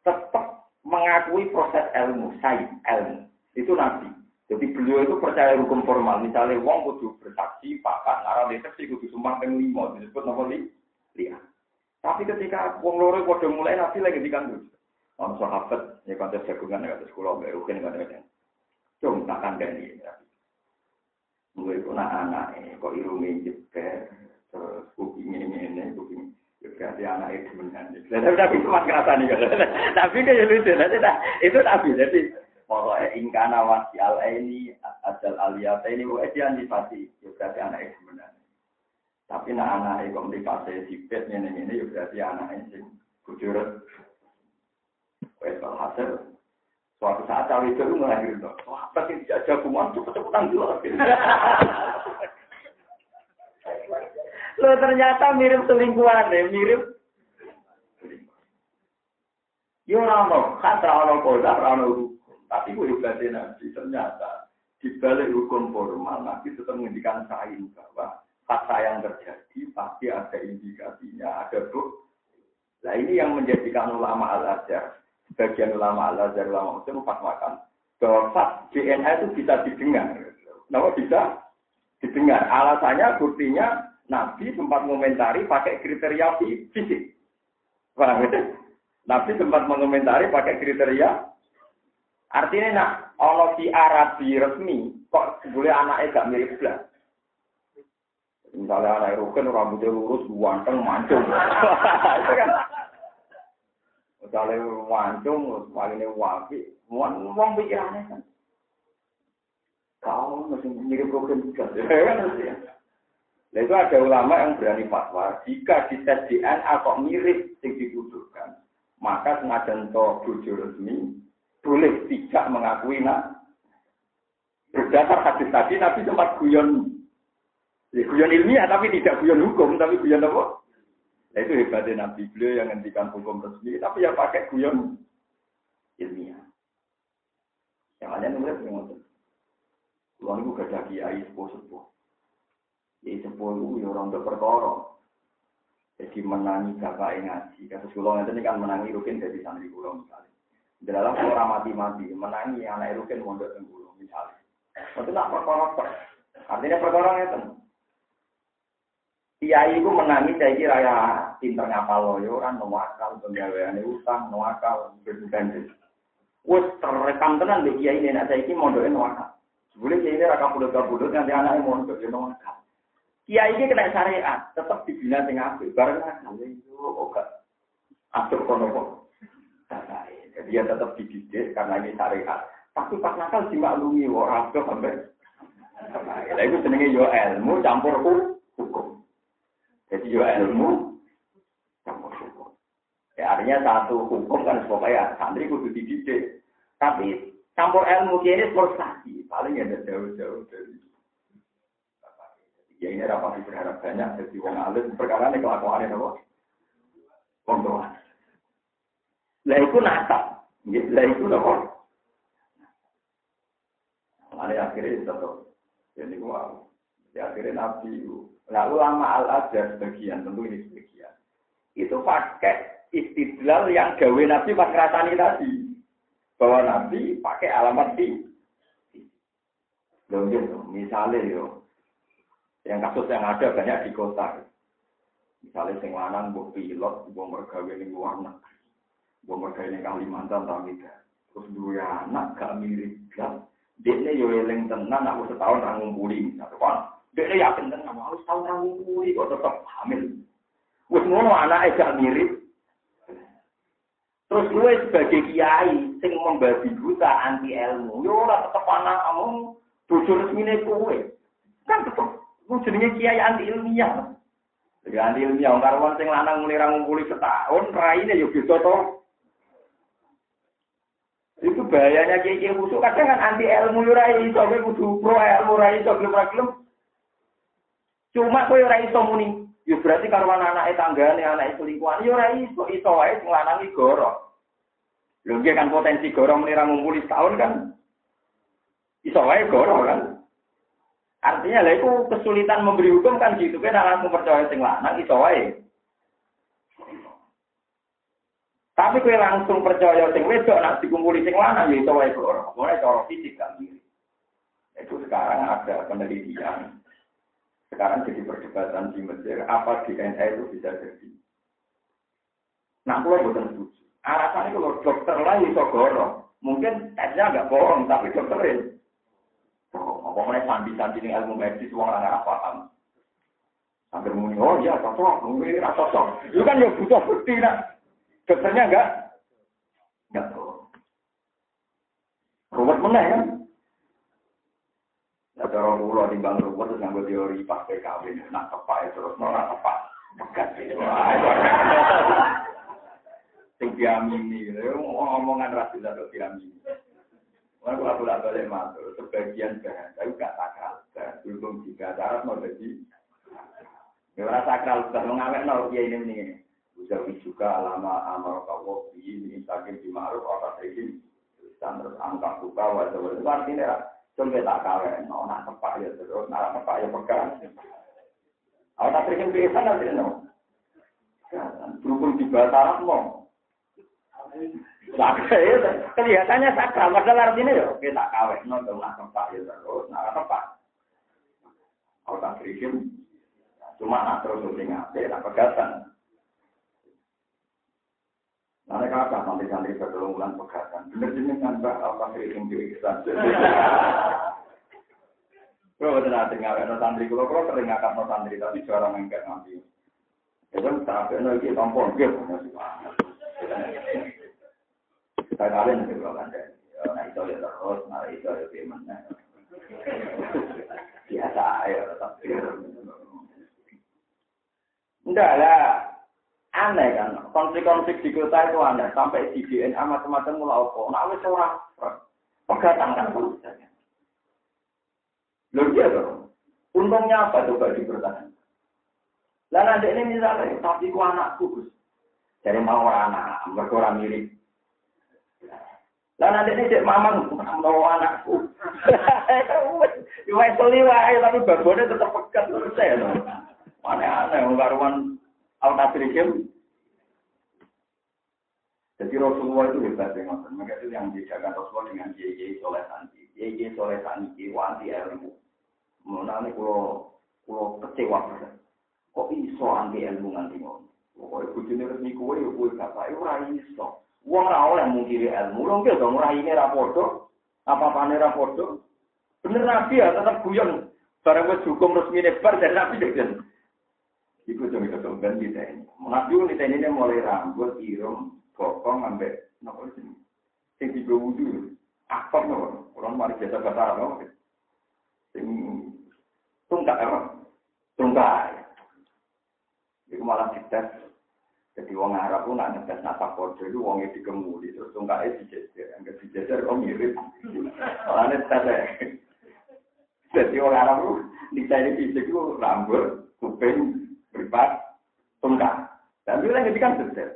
Tetap mengakui proses ilmu, sains, ilmu. Itu Nabi. Jadi beliau itu percaya hukum formal. Misalnya wong kudu bersaksi, pakat, narah deteksi, kudu sumpah peng lima. Disebut nama li, lihat. Tapi ketika wong loro podo mulai Nabi lagi dikandung. Om sahabat, ya kata jagungan, ya kata sekolah, ya rukin, kata kata. Cung, tak. Gue itu anak kok irungi jebet, terus kuping ini, ini, kuping. Ya berarti anak itu menanti. Tapi cuma kerasa nih, tapi kayak lucu. Itu tapi, jadi pokoknya ingkana wasi al ini ajal aliyata ini wa dia nifasi ya berarti anak sebenarnya tapi nak anak kok nifasi sipet ini ini ya berarti anak sing bujur wes hasil suatu saat cawe itu melahirkan wah apa sih dijajah kuman cepet-cepetan dulu [LAUGHS] Lo ternyata mirip selingkuhan deh, mirip Yo ora ono, kan koda, ora ono hukum. Tapi gue berarti nabi ternyata di balik hukum formal nabi tetap menghentikan sain bahwa fakta yang terjadi pasti ada indikasinya, ada bukti. Nah ini yang menjadikan ulama al-azhar, sebagian ulama al-azhar, ulama muslim makan bahwa fak DNA itu bisa didengar. Kenapa bisa didengar? Alasannya, buktinya Nabi sempat mengomentari pakai kriteria fisik. Paham ya? Nabi sempat mengomentari pakai kriteria. Artinya nak Allah di Arabi resmi kok boleh anaknya gak mirip belas. Misalnya anak rukun rambutnya lurus, ganteng, mancung. [LAUGHS] Itu kan. Misalnya mancung, palingnya wapi, ngomong pikirannya kan. Kau masih mirip rukun juga. [LAUGHS] Nah itu ada ulama yang berani fatwa, jika di tes DNA kok mirip yang dibutuhkan, maka senajan to bojo resmi boleh tidak mengakui nak berdasar hadis tadi Nabi sempat guyon ya, guyon ilmiah tapi tidak guyon hukum tapi guyon apa? Nah, itu hebatnya Nabi beliau yang ngendikan hukum resmi tapi ya pakai guyon ilmiah. Yang lainnya nulis yang ngotot. Uang itu gak kiai sepuh-sepuh. Sepuh itu ya orang berperkara. Jadi menangi bapak ngaji. Kata sekolah itu kan menangi rukin dari santri pulau misalnya. Dalam orang mati-mati, menangi anak rukin mondok tenggulo misalnya. Itu nak perkara Artinya perkara itu. Kiai itu menangi saya kira ya pinter ngapal loyo kan nuwakal penggaweane utang nuwakal berbukan Wes terekam tenan di kiai nenek saya ini mondoke nuwakal. Boleh kiai ini raka bulut-bulut nanti anaknya mondok ya. Kiai ini kena syariat, tetap dibina sing apik. Bareng nakal itu oke. Atur kono kok. Jadi dia tetap dididik karena ini syariat. Tapi pas nakal dimaklumi orang itu sampai. Nah itu senengnya yo ilmu campur hukum. Jadi yo ilmu campur hukum. Ya artinya satu hukum kan supaya santri kudu dididik. Tapi campur ilmu ini prestasi. Paling ada jauh-jauh dari Ya ini rapat berharap banyak jadi wong alim perkara ini kelakuan apa? Kondoan. Lah itu nata. Lah itu apa? Ada akhirnya tetap. Jadi wow. Di akhirnya nabi itu. Nah ulama al azhar sebagian tentu ini sebagian. Itu pakai istidlal yang gawe nabi pas ngerasani tadi. Bahwa nabi pakai alamat di. Loh gitu. Misalnya yo. Yang kasus yang ada banyak di kota. Misalnya sing lanang mbok pilot, mbok mergawe ning luar negeri. Mbok mergawe ning Kalimantan ta Terus dua anak gak mirip kan. Dekne yo eling tenan aku setahun ra ngumpuli. Dekne yakin tenan aku setahun ra ngumpuli kok tetep hamil. Wis ngono anake gak mirip. Terus gue sebagai kiai sing membabi buta anti ilmu, yo ora tetep anak kamu bojo resmine kowe. Kan tetep Ku jenenge kiai anti ilmiah. Jadi anti ilmiah wong karuan sing lanang muni ra ngumpuli setahun, raine yo beda to. Itu bahayanya kiai kiai khusus kadang kan anti ilmu yo ra iso kowe kudu pro ilmu ra iso gelem ra gelem. Cuma kowe ora iso muni, yo berarti karuan anake tanggane, anake selingkuhan yo ora iso, iso wae sing lanang iki goro. Lho kan potensi goro muni ra ngumpuli setahun kan. Iso wae goro kan. Artinya lah itu kesulitan memberi hukum kan gitu kan langsung percaya sing lanang iso wae. Tapi kue langsung percaya sing wedok nak dikumpuli sing lanang ya iso wae ora. Mulai cara fisik kan gitu. Itu sekarang ada penelitian. Sekarang jadi perdebatan di Mesir apa DNA itu bisa jadi. Nah, kalau bukan setuju. Alasannya kalau dokter lah iso goro. Mungkin tesnya agak bohong, tapi dokterin. Pokoknya sandi-sandi ini ilmu medis, uang orang paham. Sambil muni, oh iya cocok, mungkin ini cocok. Itu kan ya butuh bukti, nak. Dokternya enggak? Enggak tahu. ruwet meneh kan. Nah, cara kula timbang ruwet terus nganggo teori pas PKW nak tepak terus ora tepak. Pekat iki. Sing diamini, omongan ra bisa diamini. Wah, kalau aku balik matur, sebagian bahan, tapi gak sakral. Berhubung jika syarat mau jadi, orang sakral, sudah mengawet, no, ya ini ini. Ujawi juga lama amal kawo ini saking di ma'ruf sih dan terus angka buka wajah wajah. Artinya coba tak kawin no nak tepak ya terus nak tepak ya pegang. Awak tak terima biasa nanti no. Berhubung di bahasa mau kelihatannya sakral padahal artinya ya kita kawin no nak tepak ya terus nak tepak awak tak terima cuma nak terus ingat nak pegatan Nanti kata santri-santri berkelungkulan pegatan. Bener jenengan mbak apa sering di Islam. Kalau betul nanti nggak ada santri, kalau kalau sering ngangkat no santri, tapi jarang ngangkat nanti. Itu tapi nanti tampon gitu. Kita kalian juga kan Nah itu ya terus, nah itu ya gimana. Biasa ya, tapi. Enggak lah, Aneh kan, konflik-konflik di kota itu aneh. Sampai di DNA macam-macam mulai apa. Nah, wis orang pegatan kan Loh dia dong. Untungnya apa coba dipertahankan? Lah nanti ini misalnya, tapi ku anakku. Jadi mau anak, mereka mirip. Lah nanti ini cek mamang, mau anakku. [LAUGHS] Iwai seliwai, tapi babonnya tetap pekat. Saya Aneh-aneh, karuan Al-Tasrikim. Jadi Rasulullah itu hebat dengan Maka itu yang dijaga Rasulullah dengan JJ Soleh Santi. JJ Soleh Santi, wanti ilmu. Mengenai kalau kalau kecewa Kok iso anti ilmu nganti ngono? Pokoknya bujune resmi kowe ya kowe gak bae ora iso. Wong ora oleh mungkiri ilmu. Ki dong ora ini ra padha. Apa-apane ra padha. Bener Nabi ya tetap guyon. Barang wis hukum resmi nebar dari Nabi jadi. Iku cuma itu kan kita ini. Nabi kita ini mulai rambut, irung, bokong, ambek, nopo sini. Sing tiga wudhu, aktor nopo. Orang mari biasa bahasa Arab nopo. Sing tungkak apa? Tungkak. Iku malah dites. Jadi wong Arab pun nak ngetes napa kode itu wongnya dikemuli terus tungkaknya dijejer, enggak dijejer kok mirip. Soalnya tes Jadi wong Arab pun dicari fisik itu rambut, kuping, beripat tungkang. Dan bila lagi kan sudah.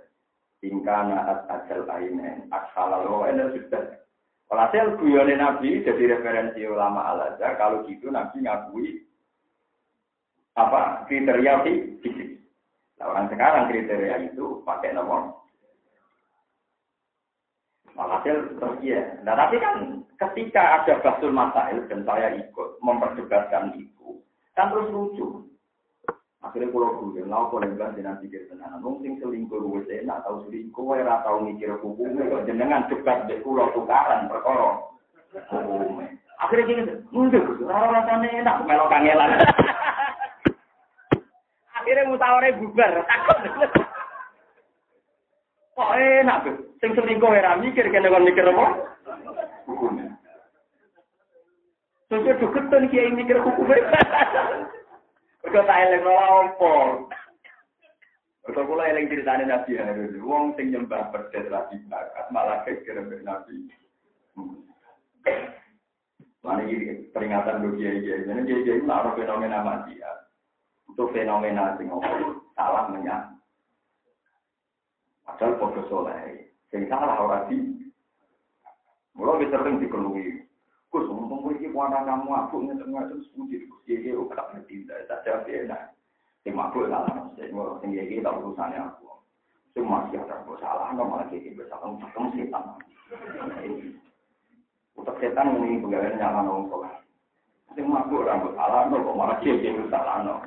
Ingkana at ajal ainen aksala lo ini sudah. Walhasil guyone Nabi jadi referensi ulama al. Kalau gitu Nabi ngakui apa kriteria fisik. Nah, orang sekarang kriteria itu pakai nomor. Walhasil terus ya. Nah tapi kan ketika ada basul masail dan saya ikut memperdebatkan itu, kan terus lucu. Akhirnya kalau gue nggak boleh bilang jangan pikir tenan. Mungkin selingkuh gue enak tahu selingkuh, gue tahu mikir hukumnya. Kalau jenengan debat deh pulau tukaran perkara hukumnya. Akhirnya gini, enggak, rara rasanya enak melok kangelan. Akhirnya mutawarnya bubar, takut. Kok enak tuh? Sing selingkuh era mikir kena kon mikir apa? Hukumnya. Terus dia duketan kiai mikir hukumnya. Mereka tak eleng ora opo. Mereka kula eling ceritane Nabi Harun. Wong sing nyembah perdet lagi bakat malah kekira Nabi. Ini peringatan bagi kiai kiai. Jadi kiai kiai itu fenomena manusia. Untuk fenomena sing salah menyang. Padahal podo soleh. Sing salah ora di. Mulai sering dikelui. Gus, ngomong gue iki aku ngeten-ngeten sepuji Gus iki ora ngerti tak jawab enak. Sing mabuk salah sing sing iki tak urusane aku. Sing masih ada salah no malah iki kamu cekem setan. Utak setan ini pegawai nyala nong kok. Sing mabuk rambut salah kok malah iki salah.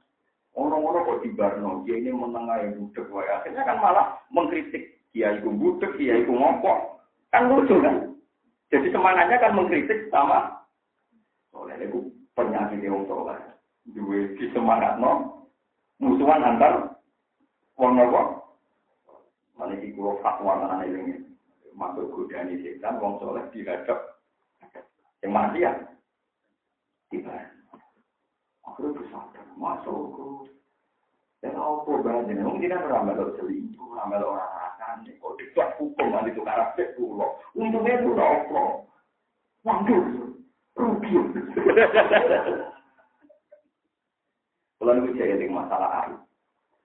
Orang-orang kok di Barno, dia ini menengah yang budek, akhirnya kan malah mengkritik dia itu budek, dia itu ngopok. Kan lucu kan? Jadi semangatnya kan mengkritik sama oleh itu penyakit yang soleh. Dua di semangat no, musuhan antar wong nopo. Mana di kulo fatwa mana ini masuk godaan setan wong soleh dihadap yang mati ya tiba akhirnya bersadar masuk dan apa ini mungkin tidak ramai lo selingkuh ramai lo orang akan kok tidak hukum nanti itu karena cek pulau untungnya itu udah apa waduh rugi. Kalau itu jadi masalah air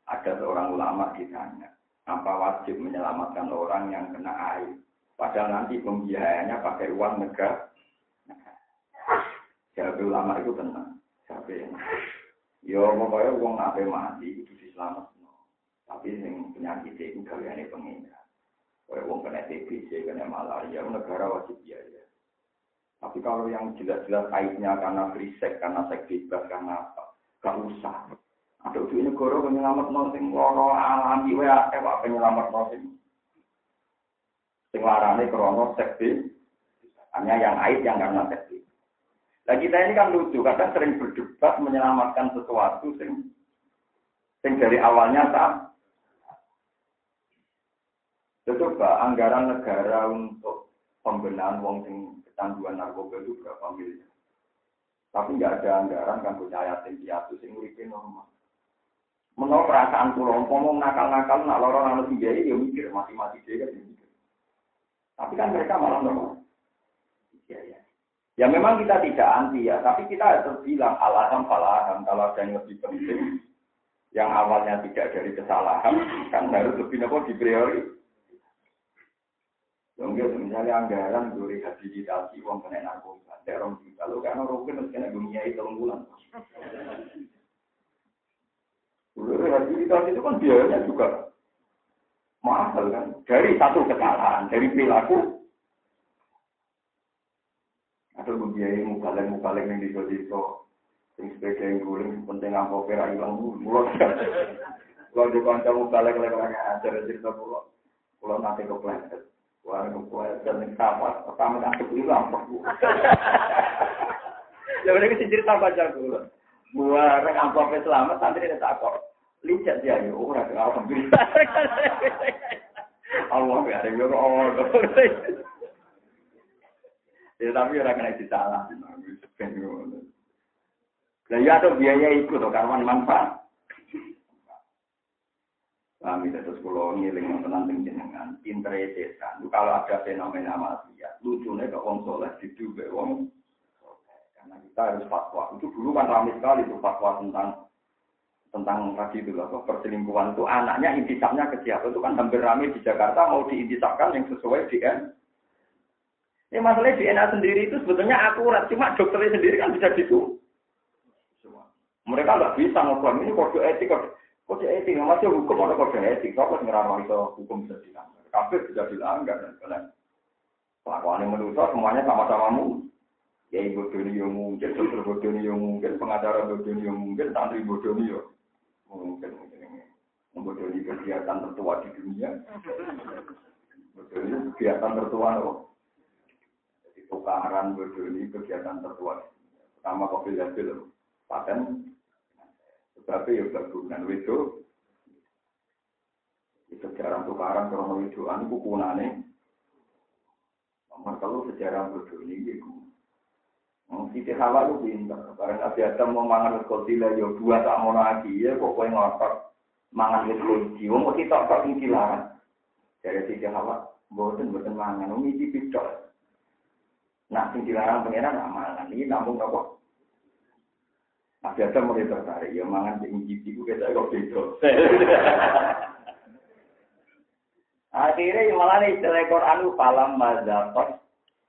ada seorang ulama ditanya apa wajib menyelamatkan orang yang kena air. Padahal nanti pembiayanya pakai uang negara. Jadi ulama itu tenang. Siapa Yo pokoknya uang apa mati itu diselamat. Tapi yang penyakit itu kalian pengira. Kayak uang kena TBC, kena malaria, negara wajib biaya. Tapi kalau yang jelas-jelas kaitnya karena riset, karena bebas, karena apa, gak usah. Ada duit negara penyelamat no sing loro alami wae akeh penyelamat no sing sing larane krono seksi hanya yang aib yang karena seksi. Nah kita ini kan lucu, kadang sering berdebat menyelamatkan sesuatu sing sing dari awalnya tak. Coba anggaran negara untuk pembenahan wong sing kecanduan narkoba itu berapa miliar? Tapi nggak ada anggaran kan punya yatim piatu sing uripe normal. Menurut perasaan pulau, ngomong nakal-nakal, nak lorong anak tiga ya mikir, mati-mati dia kan mikir. Tapi kan mereka malah normal. Ya, ya. Ya memang kita tidak anti ya, tapi kita harus bilang alaham falaham kalau ada yang lebih penting, yang awalnya tidak dari kesalahan, kan harus lebih nopo di priori. Mungkin misalnya anggaran dari rehabilitasi uang kena narkoba, terong kita, lo kan orang kan kena dunia itu bulan. Rehabilitasi itu kan biayanya juga mahal kan. Dari satu kesalahan, dari perilaku. Atau membiayai mukaleng-mukaleng yang diso-diso. Yang sepeda yang guling, penting apa pera hilang mulut. Kalau di kanca mukaleng lagi ajar cerita pulau. Pulau nanti kepleset. Wah, kepleset yang sama. Pertama kan hilang. Ya mereka sih cerita baca dulu. Buah rek amplopnya selamat, nanti dia takut. Licet ya, ya ora alhamdulillah. [LAUGHS] Allah ya, ya Allah. Ya tapi ora kena disalah. Lah ya tuh biaya ikut tuh karwan manfaat. Kami terus pulau ngiling tenang jenengan, pinter setan. Kalau ada fenomena maksiat, lucunya ke wong soleh diduga wong karena kita harus fatwa. Itu dulu kan ramai sekali tuh fatwa tentang tentang tadi itu apa perselingkuhan itu anaknya intisapnya ke siapa itu kan hampir ramai di Jakarta mau diintisapkan yang sesuai DNA. Ini masalahnya DNA sendiri itu sebetulnya akurat, cuma dokternya sendiri kan bisa gitu. Mereka nggak bisa ngobrol ini kode etik, kode, kode etik, masih hukum ada kode etik, kalau ngeramah itu hukum bisa dilanggar, kafir bisa dilanggar dan lain Kelakuan yang menurut semuanya sama-sama mu. Ya ibu doni yang mungkin, dokter bodoni yang mungkin, pengacara bodoni yang mungkin, santri bodoni yang mungkin membodohi kegiatan tertua di dunia. [LAUGHS] Bodohi kegiatan tertua loh. Tukaran bodohi kegiatan tertua. Pertama kopi hasil paten. Tetapi ya gabungan itu. Sejarah tukaran krono widoan itu kunane. Nomor kalau sejarah bodohi itu Siti Hawa itu pinter. Barang Nabi Adam mau mangan kotila ya dua tak mau lagi ya kok kue ngotot mangan kunci. Wong tok tok sing dilarang. Dari Siti Hawa, boten boten mangan, wong iki picok. Nah sing dilarang pangeran nak mangan iki nampung apa? Nabi Adam mulai tertarik ya mangan sing ngicipi ku kita kok beda. [LAUGHS] Akhirnya malah nih istilah Quran falam mazakot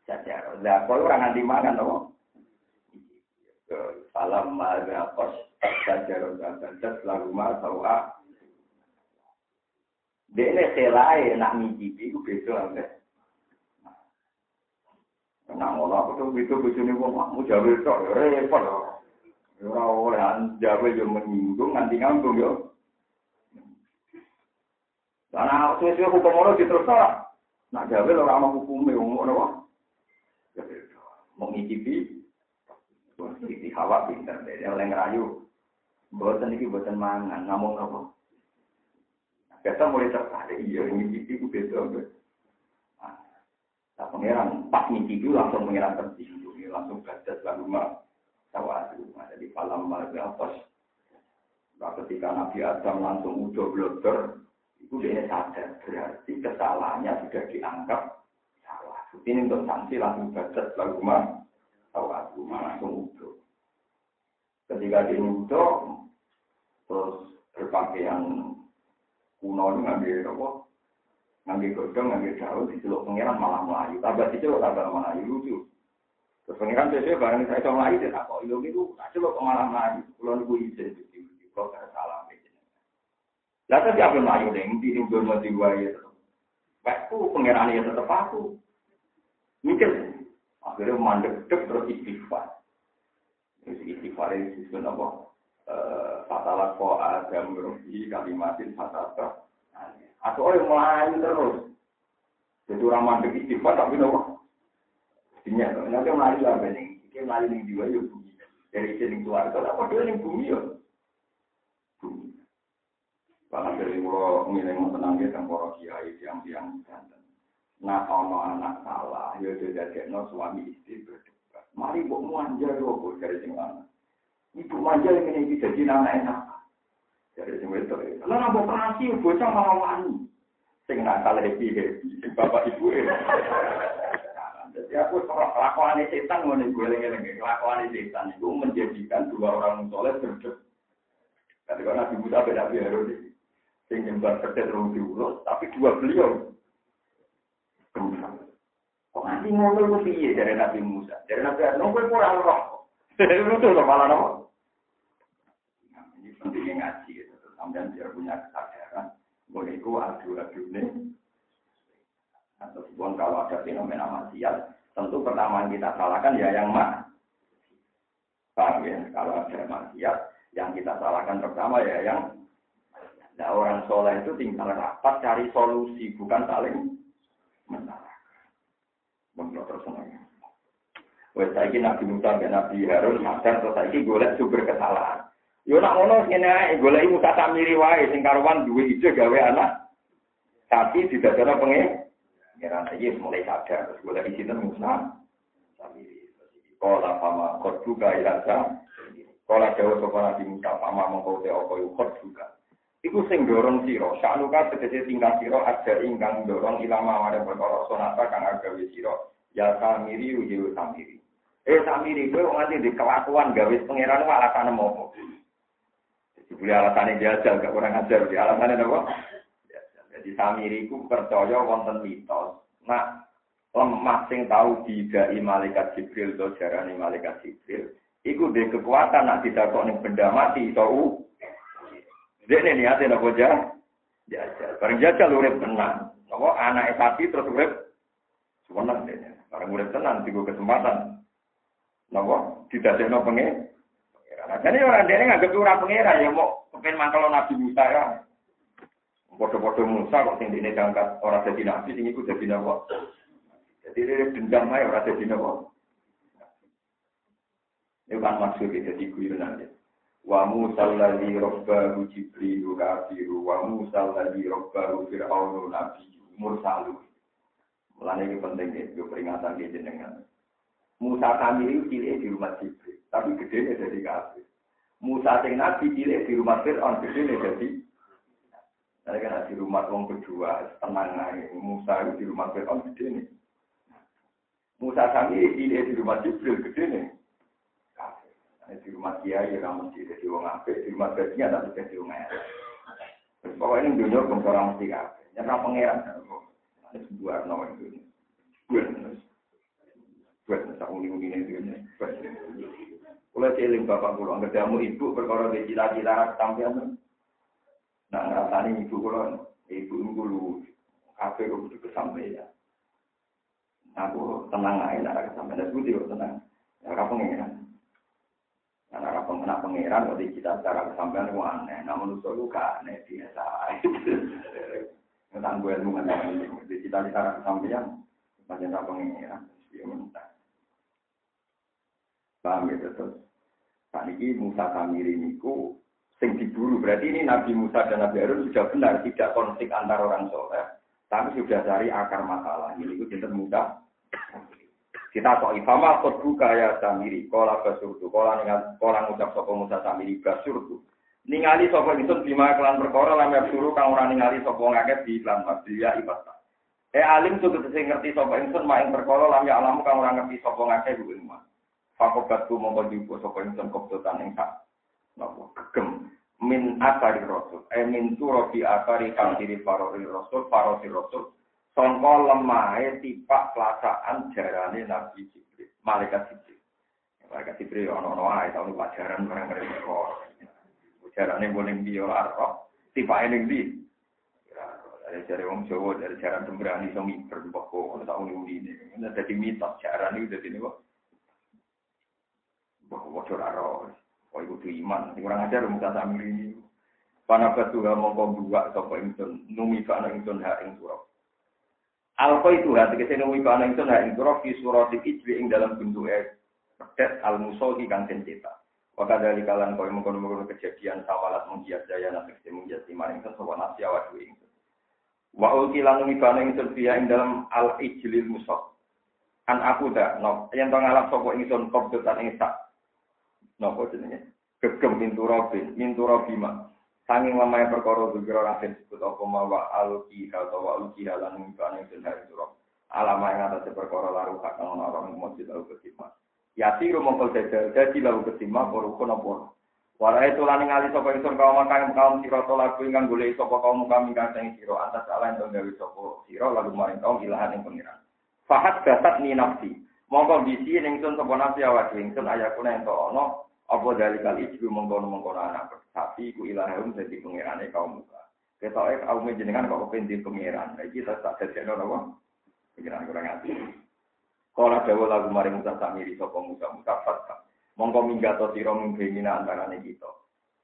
saja. Zakot orang nanti makan dong. Salam ma'adha kos Sajarun dan lalu ma sawa Dene selai nak ngicipi ku beda Nah, ngono aku tuh itu bojone wong mau jawe tok ya repot lho. Ora oleh jawe yo menyinggung nganti ngambung yo. Karena sesuai hukum ngono diterus ora. Nak jawe ora ana hukume wong ngono wae. Mau ngicipi Siti Hawa pinter, dia oleh ngerayu. Buatan ini buatan mangan, namun apa? Kita mulai tertarik, iya, ngicipi itu beda. Nah, pangeran pas ngicipi langsung pangeran tersinggung, langsung gadas lalu mah tawadu. Nah, jadi falam marga pas. Nah, ketika Nabi Adam langsung udah blogger, itu dia sadar berarti kesalahannya sudah dianggap salah. Ini untuk sanksi langsung gadas lalu mah tahu aku langsung udah. Ketika dia udah, terus berpakaian kuno ini ngambil Ngambil godong, ngambil daun, diceluk pengiran malah melayu. Tambah diceluk tambah melayu lucu. Terus pengiran sesuai barang saya itu melayu, tak kok ilmu itu, celuk malah melayu. Kalau nunggu izin, kalau ada salah. Lah tapi apa melayu deh, di belum mati gua ya. Baikku pengiran ya tetap aku. Mikir, Akhirnya mandek dek terus istighfar. Istighfar ini disebut apa? Fatalah ko adam rohi kalimatin fatata. Atau orang melayu terus. Jadi orang mandek istighfar tapi nopo. Dinya, nanti melayu lah bening. Ini melayu ning jiwa ya bumi. Dari sini keluarga, apa dia ning bumi ya? Bumi. Bahkan dari mulo ngiling tenang ya, tengkoro kiai, tiang-tiang, jantan. Nah, ono anak salah, ya sudah no suami istri berdebat. Mari bu manja yo dari sing? Ibu manja yang ini jadi anak enak. Dari sing itu, karena mau operasi bocah malah wani. Sing nakal happy happy, sing bapak ibu ya. Jadi aku kelakuan setan mau nih gue lagi kelakuan setan itu menjadikan dua orang soleh berdebat. Jadi kalau Nabi Musa beda biar sing nyembah kerja terus diurus, tapi dua beliau Kok nanti ngono itu piye dari Nabi Musa? Dari Nabi Adam, kowe ora roh. Itu loh malah nopo. Ini pentingnya ngaji Sampai biar punya kesadaran. Boleh itu adu-adu nih. Atau pun kalau ada fenomena maksiat, tentu pertama yang kita salahkan ya yang mak. Paham ya? Kalau ada maksiat, yang kita salahkan pertama ya yang Nah orang soleh itu tinggal rapat cari solusi, bukan saling menyalahkan. Menurut tersenang. Wes saiki Nabi Musa dan Nabi Harun sadar terus saiki golek sumber kesalahan. Yo nak ngono ngene ae golek Samiri wae sing karuan duwe ide gawe anak. Tapi tidak ada pengen. Ngira saiki mulai sadar terus golek di sini Musa Samiri. Kala pama kot juga ilasa. Kala jauh sopan Nabi Musa pama mengkau te opo yukot juga. Iku sing dorong siro, sanuka tegese tingkah siro ada ingkang dorong ilama ada perkara sonata kang agawe siro. Ya samiri ujiu samiri. Eh samiri kowe nganti di kelakuan gawe pangeran wae alasane mopo. Jadi alasannya jajal gak kurang ajar di alasannya apa? Jadi samiri ku percaya wonten mitos. Nah, lemah sing tahu didai malaikat Jibril atau jarane malaikat Jibril. Iku de kekuatan nak didakok ning benda mati iso dia ini niatnya nopo jah, jajal. Bareng jajal urip tenang. Nopo anak sapi terus urip seneng deh. Bareng urip tenang, tiga kesempatan. Nopo tidak ada nopo pengen. Jadi orang dia nggak ora pengira ya mau kepen mangkel Nabi Musa ya. Bodoh-bodoh Musa kok sing dene diangkat orang jadi nabi sing iku jadi nopo. Jadi dia dendam ae ora jadi nopo. Ini kan maksudnya jadi guyonan ya. Wa Musa alladhi rabbahu Jibril kafiru wa Musa alladhi rabbahu Fir'aunu nabi mursalu. Mulane ini penting ya, peringatan di jenengan. Musa kami ini cilik di rumah Jibril, tapi gede jadi kafir. Musa sing nabi cilik di rumah Fir'aun, gede jadi Saya kan di rumah wong kedua, tenang aja. Musa itu di rumah Fir'aun gede nih. Musa kami cilik di rumah Jibril, gede nih di rumah kiai ya kamu mesti jadi wong apik, di rumah gajinya tapi jadi wong elek. Pokoknya ini dunia bangsa orang mesti kabeh. Nyerah pangeran. Ada sebuah nama itu. Gue gue tak uni-uni ini gue. Kalau cilik bapak pulau, nggak jamu ibu perkara di cita-cita ketampian. Nah, ngerasani ibu pulau, ibu lu kafe kok butuh kesampaian. Aku tenang aja, nak sampai ada budi tenang. Ya, apa pengiran? Karena apa pengenak pengiran, kalau kita cara kesampaian itu aneh. Menurut itu gak aneh, biasa. Tentang gue ilmu ngerti, di cita di cara kesampaian, macam apa pengiran, dia minta. Paham ya, terus. Saat ini Musa Samiri niku sing diburu. Berarti ini Nabi Musa dan Nabi Harun sudah benar tidak konflik antar orang soleh, tapi sudah cari akar masalah. Ini itu tidak mudah. Kita kok ifama kot buka ya samiri, kola basurdu, kola ningal, kola ngucap sopo Musa samiri basurdu. Ningali sopo itu bima kelan perkara lam suruh kang ora ningali sopo ngakeh di iklan mabdiya ibadah. Eh alim tuh kita ngerti sopo ingsun mak ing perkara lam ya alamu kang ora ngerti sopo ilmu. Fakobatku mongko diupo sopo ingsun kopdotan ing sak. Napa gegem min asari rasul. Eh min turo di kang diri farori rasul, farori rasul. Songko lemah tipak pelaksanaan jarane Nabi Jibril, malaikat Jibril. Malaikat Jibril ono ono ae tahun pelajaran barang mereka. Jarane boleh dia arok, tipak ini di. Dari cari wong Jawa, dari cara sembrani so miber bahwa tahun ini ini. Ini jadi mitos jaran itu jadi ini kok. Bahwa bocor arok. Oh itu iman. Kurang ajar muka sambil ini. Panabat tuha mongko buak sapa ingsun numi kana ingsun hak ing surah. Alfa itu hati ke sini numi kana ingsun hak ing surah fi surat ijli ing dalam bentuk pedet al musolhi kang den cetak. Waka dari kalian kau mengkono mengkono kejadian sawalat menghias daya nanti ke sini menghias lima ingsun sapa nasi awak dua ingsun. Wa ulki lan numi kana ingsun fiya ing dalam al ijlil musol. An aku dah, no, yang tengah ngalap sapa ingsun kopdotan ing sak. Napa jenenge? Gegem mintu robin, mintu robima. Sanging lemah perkara zikra rasin disebut apa mawa aluki atau wa aluki halan ngibane den hari surah. Alama yang atas perkara laru kang orang masjid lalu ketima. Yasiru mongkol jajal jadi lalu ketima poru kono poru. Wara itu lan ngali sapa ingsun kaum kang kaum sira to lagu ingkang golek sapa kaum kami kang sing sira antas ala ento gawe sapa sira lalu maring kaum ilahan ing pengiran. Fahat dasat ni nafsi. Mongko bisi ning ingsun sapa nafsi awak ingsun ayakuna ento ana apa dari kali itu mengkono mengkono anak tapi ku ilahum jadi pengirane kaum muka. Ketoke kaum jenengan kok kependi pengiran. Nah iki tak jadi apa? Pengiran kurang hati. Kala dawa lagu mari Musa samiri sapa Musa Musa fatka. Mongko minggato sira mingkina antarane kita.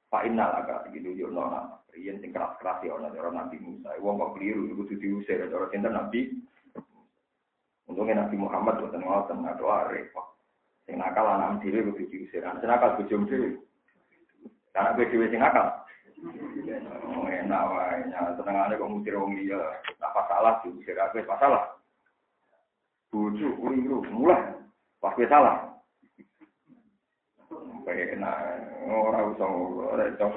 Fa innal aga iki yo nona. Riyen sing keras-keras ya ana Nabi Musa. Wong kok keliru kudu diusir ora sinten Nabi. Untungnya Nabi Muhammad boten ngoten doa repot. Sing nakal anak dhewe kudu diusir. Sing nakal bojo dhewe. Anak gue dhewe sing nakal. Oh, enak wae. Ya, senengane kok ngusir wong liya. Apa salah diusir aku pas salah. Bojo uriru mulai pas gue salah. Enak, ora usah ora usah.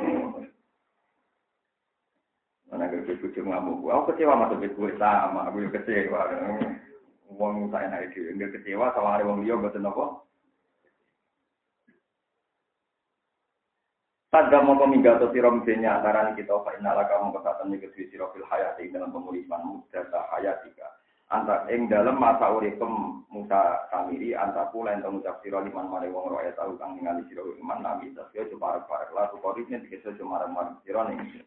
Mana gue bojo ngamuk. Aku kecewa masuk gue sama, aku kecewa. Wong saya naik dhewe, kecewa sama ada wong liya mboten napa. Pada mau minggato siro mbenya antara kita fa inna laka mau kesatan nih kedua siro fil hayati dalam pemulihan muda hayatika. Antar ing dalam masa uripem Musa Samiri antar pula yang mengucap siro liman mare wong roya tahu kang ningali siro iman nabi tasya cuma parek lalu koripnya dikesel cuma mare siro nih.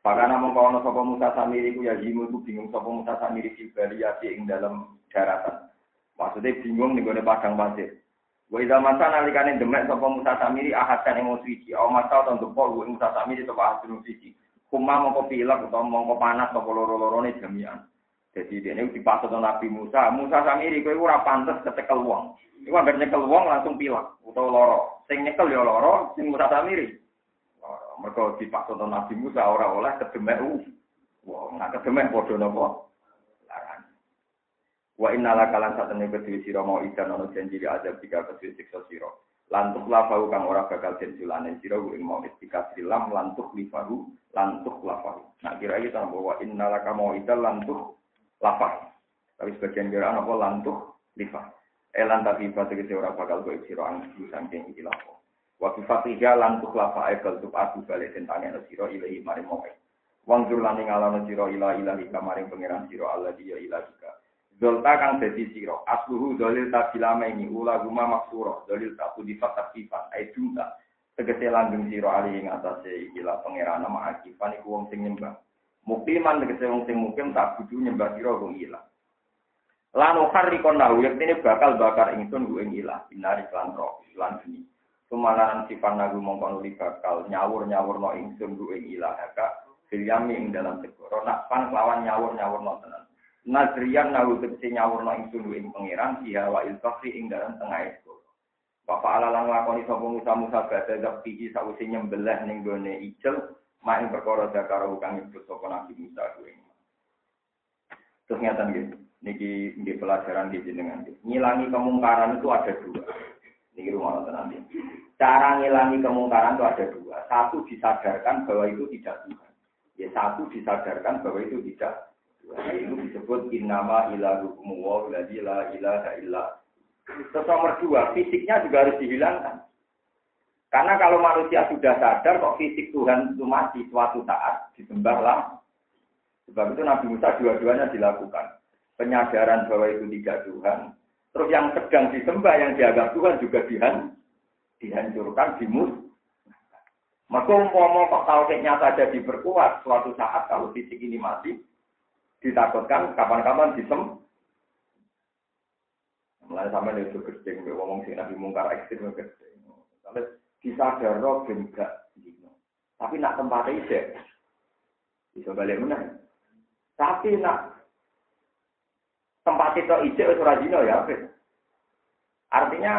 Pakana mongko ana sapa Musa Samiri ku ya jimu ku bingung sapa Musa Samiri kibali ya ing dalam daratan. Maksudnya bingung nih gue padang pasir. Wa idza masa nalikane demek sapa Musa Samiri ahadan ing suci, aw masa ta untuk pol Musa Samiri sapa ahadun suci. Kuma mongko pilek utawa mongko panas sapa loro-lorone jami'an. Jadi dia ini dipasut Nabi Musa. Musa Samiri kowe ora pantes kecekel wong. Iku anggere nyekel langsung pilek utawa loro. Sing nyekel ya loro, sing Musa Samiri. Mergo dipasut Nabi Musa ora oleh kedemek wong. Nah kedemek padha napa? Wa inna la kalan satene kedue sira mau ikan ono janji di azab tiga kedue siksa sira. Lantuk lafahu kang ora bakal jenjulane sira ing mau istika silam lantuk lifahu lantuk lafahu. Nah kira iki tambah wa inna la mau ikan lantuk lafahu. Tapi sebagian kira apa lantuk lifah. Elan tapi pasti kita ora bakal gue sira ang saking iki lafahu. Wa fatiha lantuk lafa ekal tup aku balik tentangnya sira ilahi mari mau. Wang jurlani ngalano sira ila ilahi kamaring pangeran sira Allah dia ilahika. Dolta kang dadi sira. Asluhu dalil tabilama ini ula guma maksura. Dalil taku di fakta sifat. Ai junta. Tegese langgeng sira ali ing atase ikilah nama akifan iku wong sing nyembah. Mukiman tegese wong sing mukim tak kudu nyembah sira wong ilah. Lanu hari nahu ini bakal bakar ingsun gue ilah binari lan roh lan geni. Sumanaran sifat nagu mongkon bakal nyawur nyawur no ingsun gue ilah haka filyami ing dalam segoro pan lawan nyawur nyawur no tenan. Nazrian nahu tegese nyawur no ingsun gue pangeran siha wa ilfakri ing dalam tengah segoro. Bapak ala lan lakoni sapa Musa Musa badhe zakti sawise nyembelih ning gone ijel mak ing perkara zakara kang nyebut sapa Nabi Musa kuwi. Terus ngatan gitu. Niki di pelajaran di jenengan. Ngilangi kemungkaran itu ada dua. Niki rumah nanti. Cara ngilangi kemungkaran itu ada dua. Satu disadarkan bahwa itu tidak Tuhan. Ya satu disadarkan bahwa itu tidak. Itu disebut innama ilahukum wa la ilaha illa. Terus nomor dua, fisiknya juga harus dihilangkan. Karena kalau manusia sudah sadar kok fisik Tuhan itu mati suatu saat disembahlah. Sebab itu Nabi Musa dua-duanya dilakukan penyadaran bahwa itu tidak Tuhan. Terus yang sedang disembah, yang dianggap Tuhan juga dihan, dihancurkan, dimus. Maka umpama kok tauhidnya saja diperkuat, suatu saat kalau fisik ini mati, ditakutkan kapan-kapan disem. Mulai sama itu gede, ngomong sih nabi mungkar ekstrim gede. Kalau disadar roh enggak, tapi nak tempatnya ide, bisa balik mana? Tapi nak tempat itu ijek wis ora ya Artinya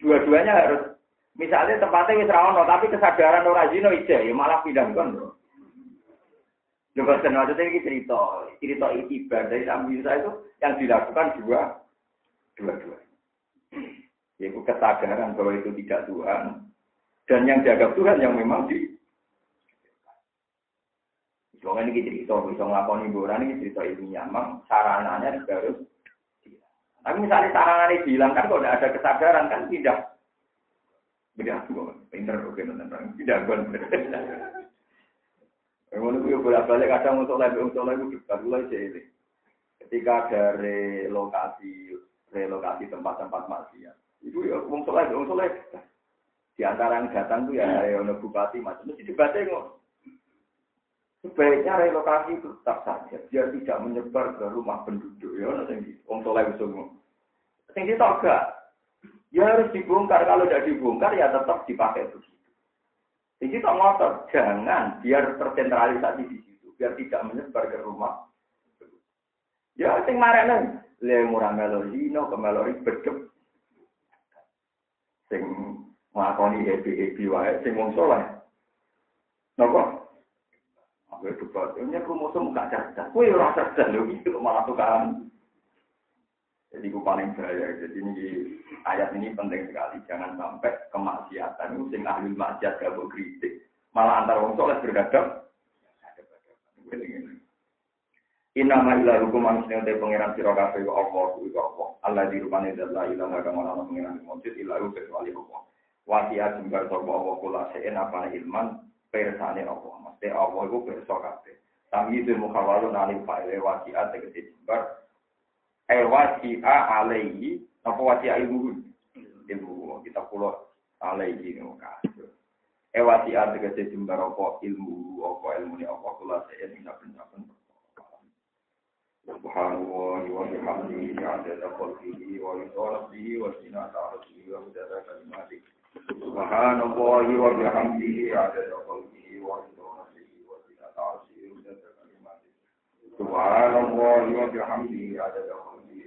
dua-duanya harus misalnya tempatnya wis tapi kesadaran ora zina ijek ya malah pindah kon. Coba maksudnya ini cerita, cerita ibadah dari Nabi Musa itu yang dilakukan dua, dua-dua. Yaitu kesadaran bahwa itu tidak Tuhan, dan yang dianggap Tuhan yang memang di Soalnya ini cerita, bisa ngelakoni boran ini cerita ilmiah, memang sarananya harus Tapi misalnya sarananya bilang kan kalau tidak ada kesadaran kan tidak. Beda tuh, pinter oke nonton tidak gon. Memang itu bolak balik kadang untuk lagi untuk lagi dekat mulai jadi. Ketika ada relokasi relokasi tempat-tempat maksiat, itu ya untuk lagi untuk lagi. Di antara yang datang tuh ya ada bupati macam mesti dibaca Sebaiknya relokasi itu tetap saja, biar tidak menyebar ke rumah penduduk. Ya, nanti Om Soleh semua. Yang kita enggak. Ya harus dibongkar. Kalau tidak dibongkar ya tetap dipakai begitu. Jadi kita ngotot, jangan biar tersentralisasi di situ, biar tidak menyebar ke rumah. Ya, sing marane le murah melodi, no ke. Sing ngakoni happy happy wae, sing wong soleh. Napa? Gue debat, ini kromosom gak cerdas. Gue rasa cerdas loh, itu malah tukaran. Jadi gue paling bahaya. Jadi ini ayat ini penting sekali. Jangan sampai kemaksiatan itu sing ahli maksiat gak kritik. Malah antar wong soleh berhadap. Inama ila hukum manusia dari pangeran siro kafe wa Allah ku Allah. Allah di rupane adalah ilah agak mana pangeran mujud ilah kecuali Allah. Wasiat jembar sopo Allah kula se'en apa ilman persane Allah. Mesti Allah itu perso kabeh. Tapi itu mukhawalun alim fa'ile wasi'at tegesi jembar. Eh wasi'a alaihi. Apa wasi'a ilmu? Ilmu. Kita pulau alaihi. Eh wasi'a tegesi jembar apa ilmu. Apa ilmu ni apa kula se'en ina saben Subhanallah wa bihamdihi adada khalqihi wa yusawabbihi wa sinata arsihi wa mudada kalimatihi سبحان الله وبحمده عدد خلقه ورضا نفسه وزنة عرشه وزنة كلماته سبحان الله وبحمده عدد خلقه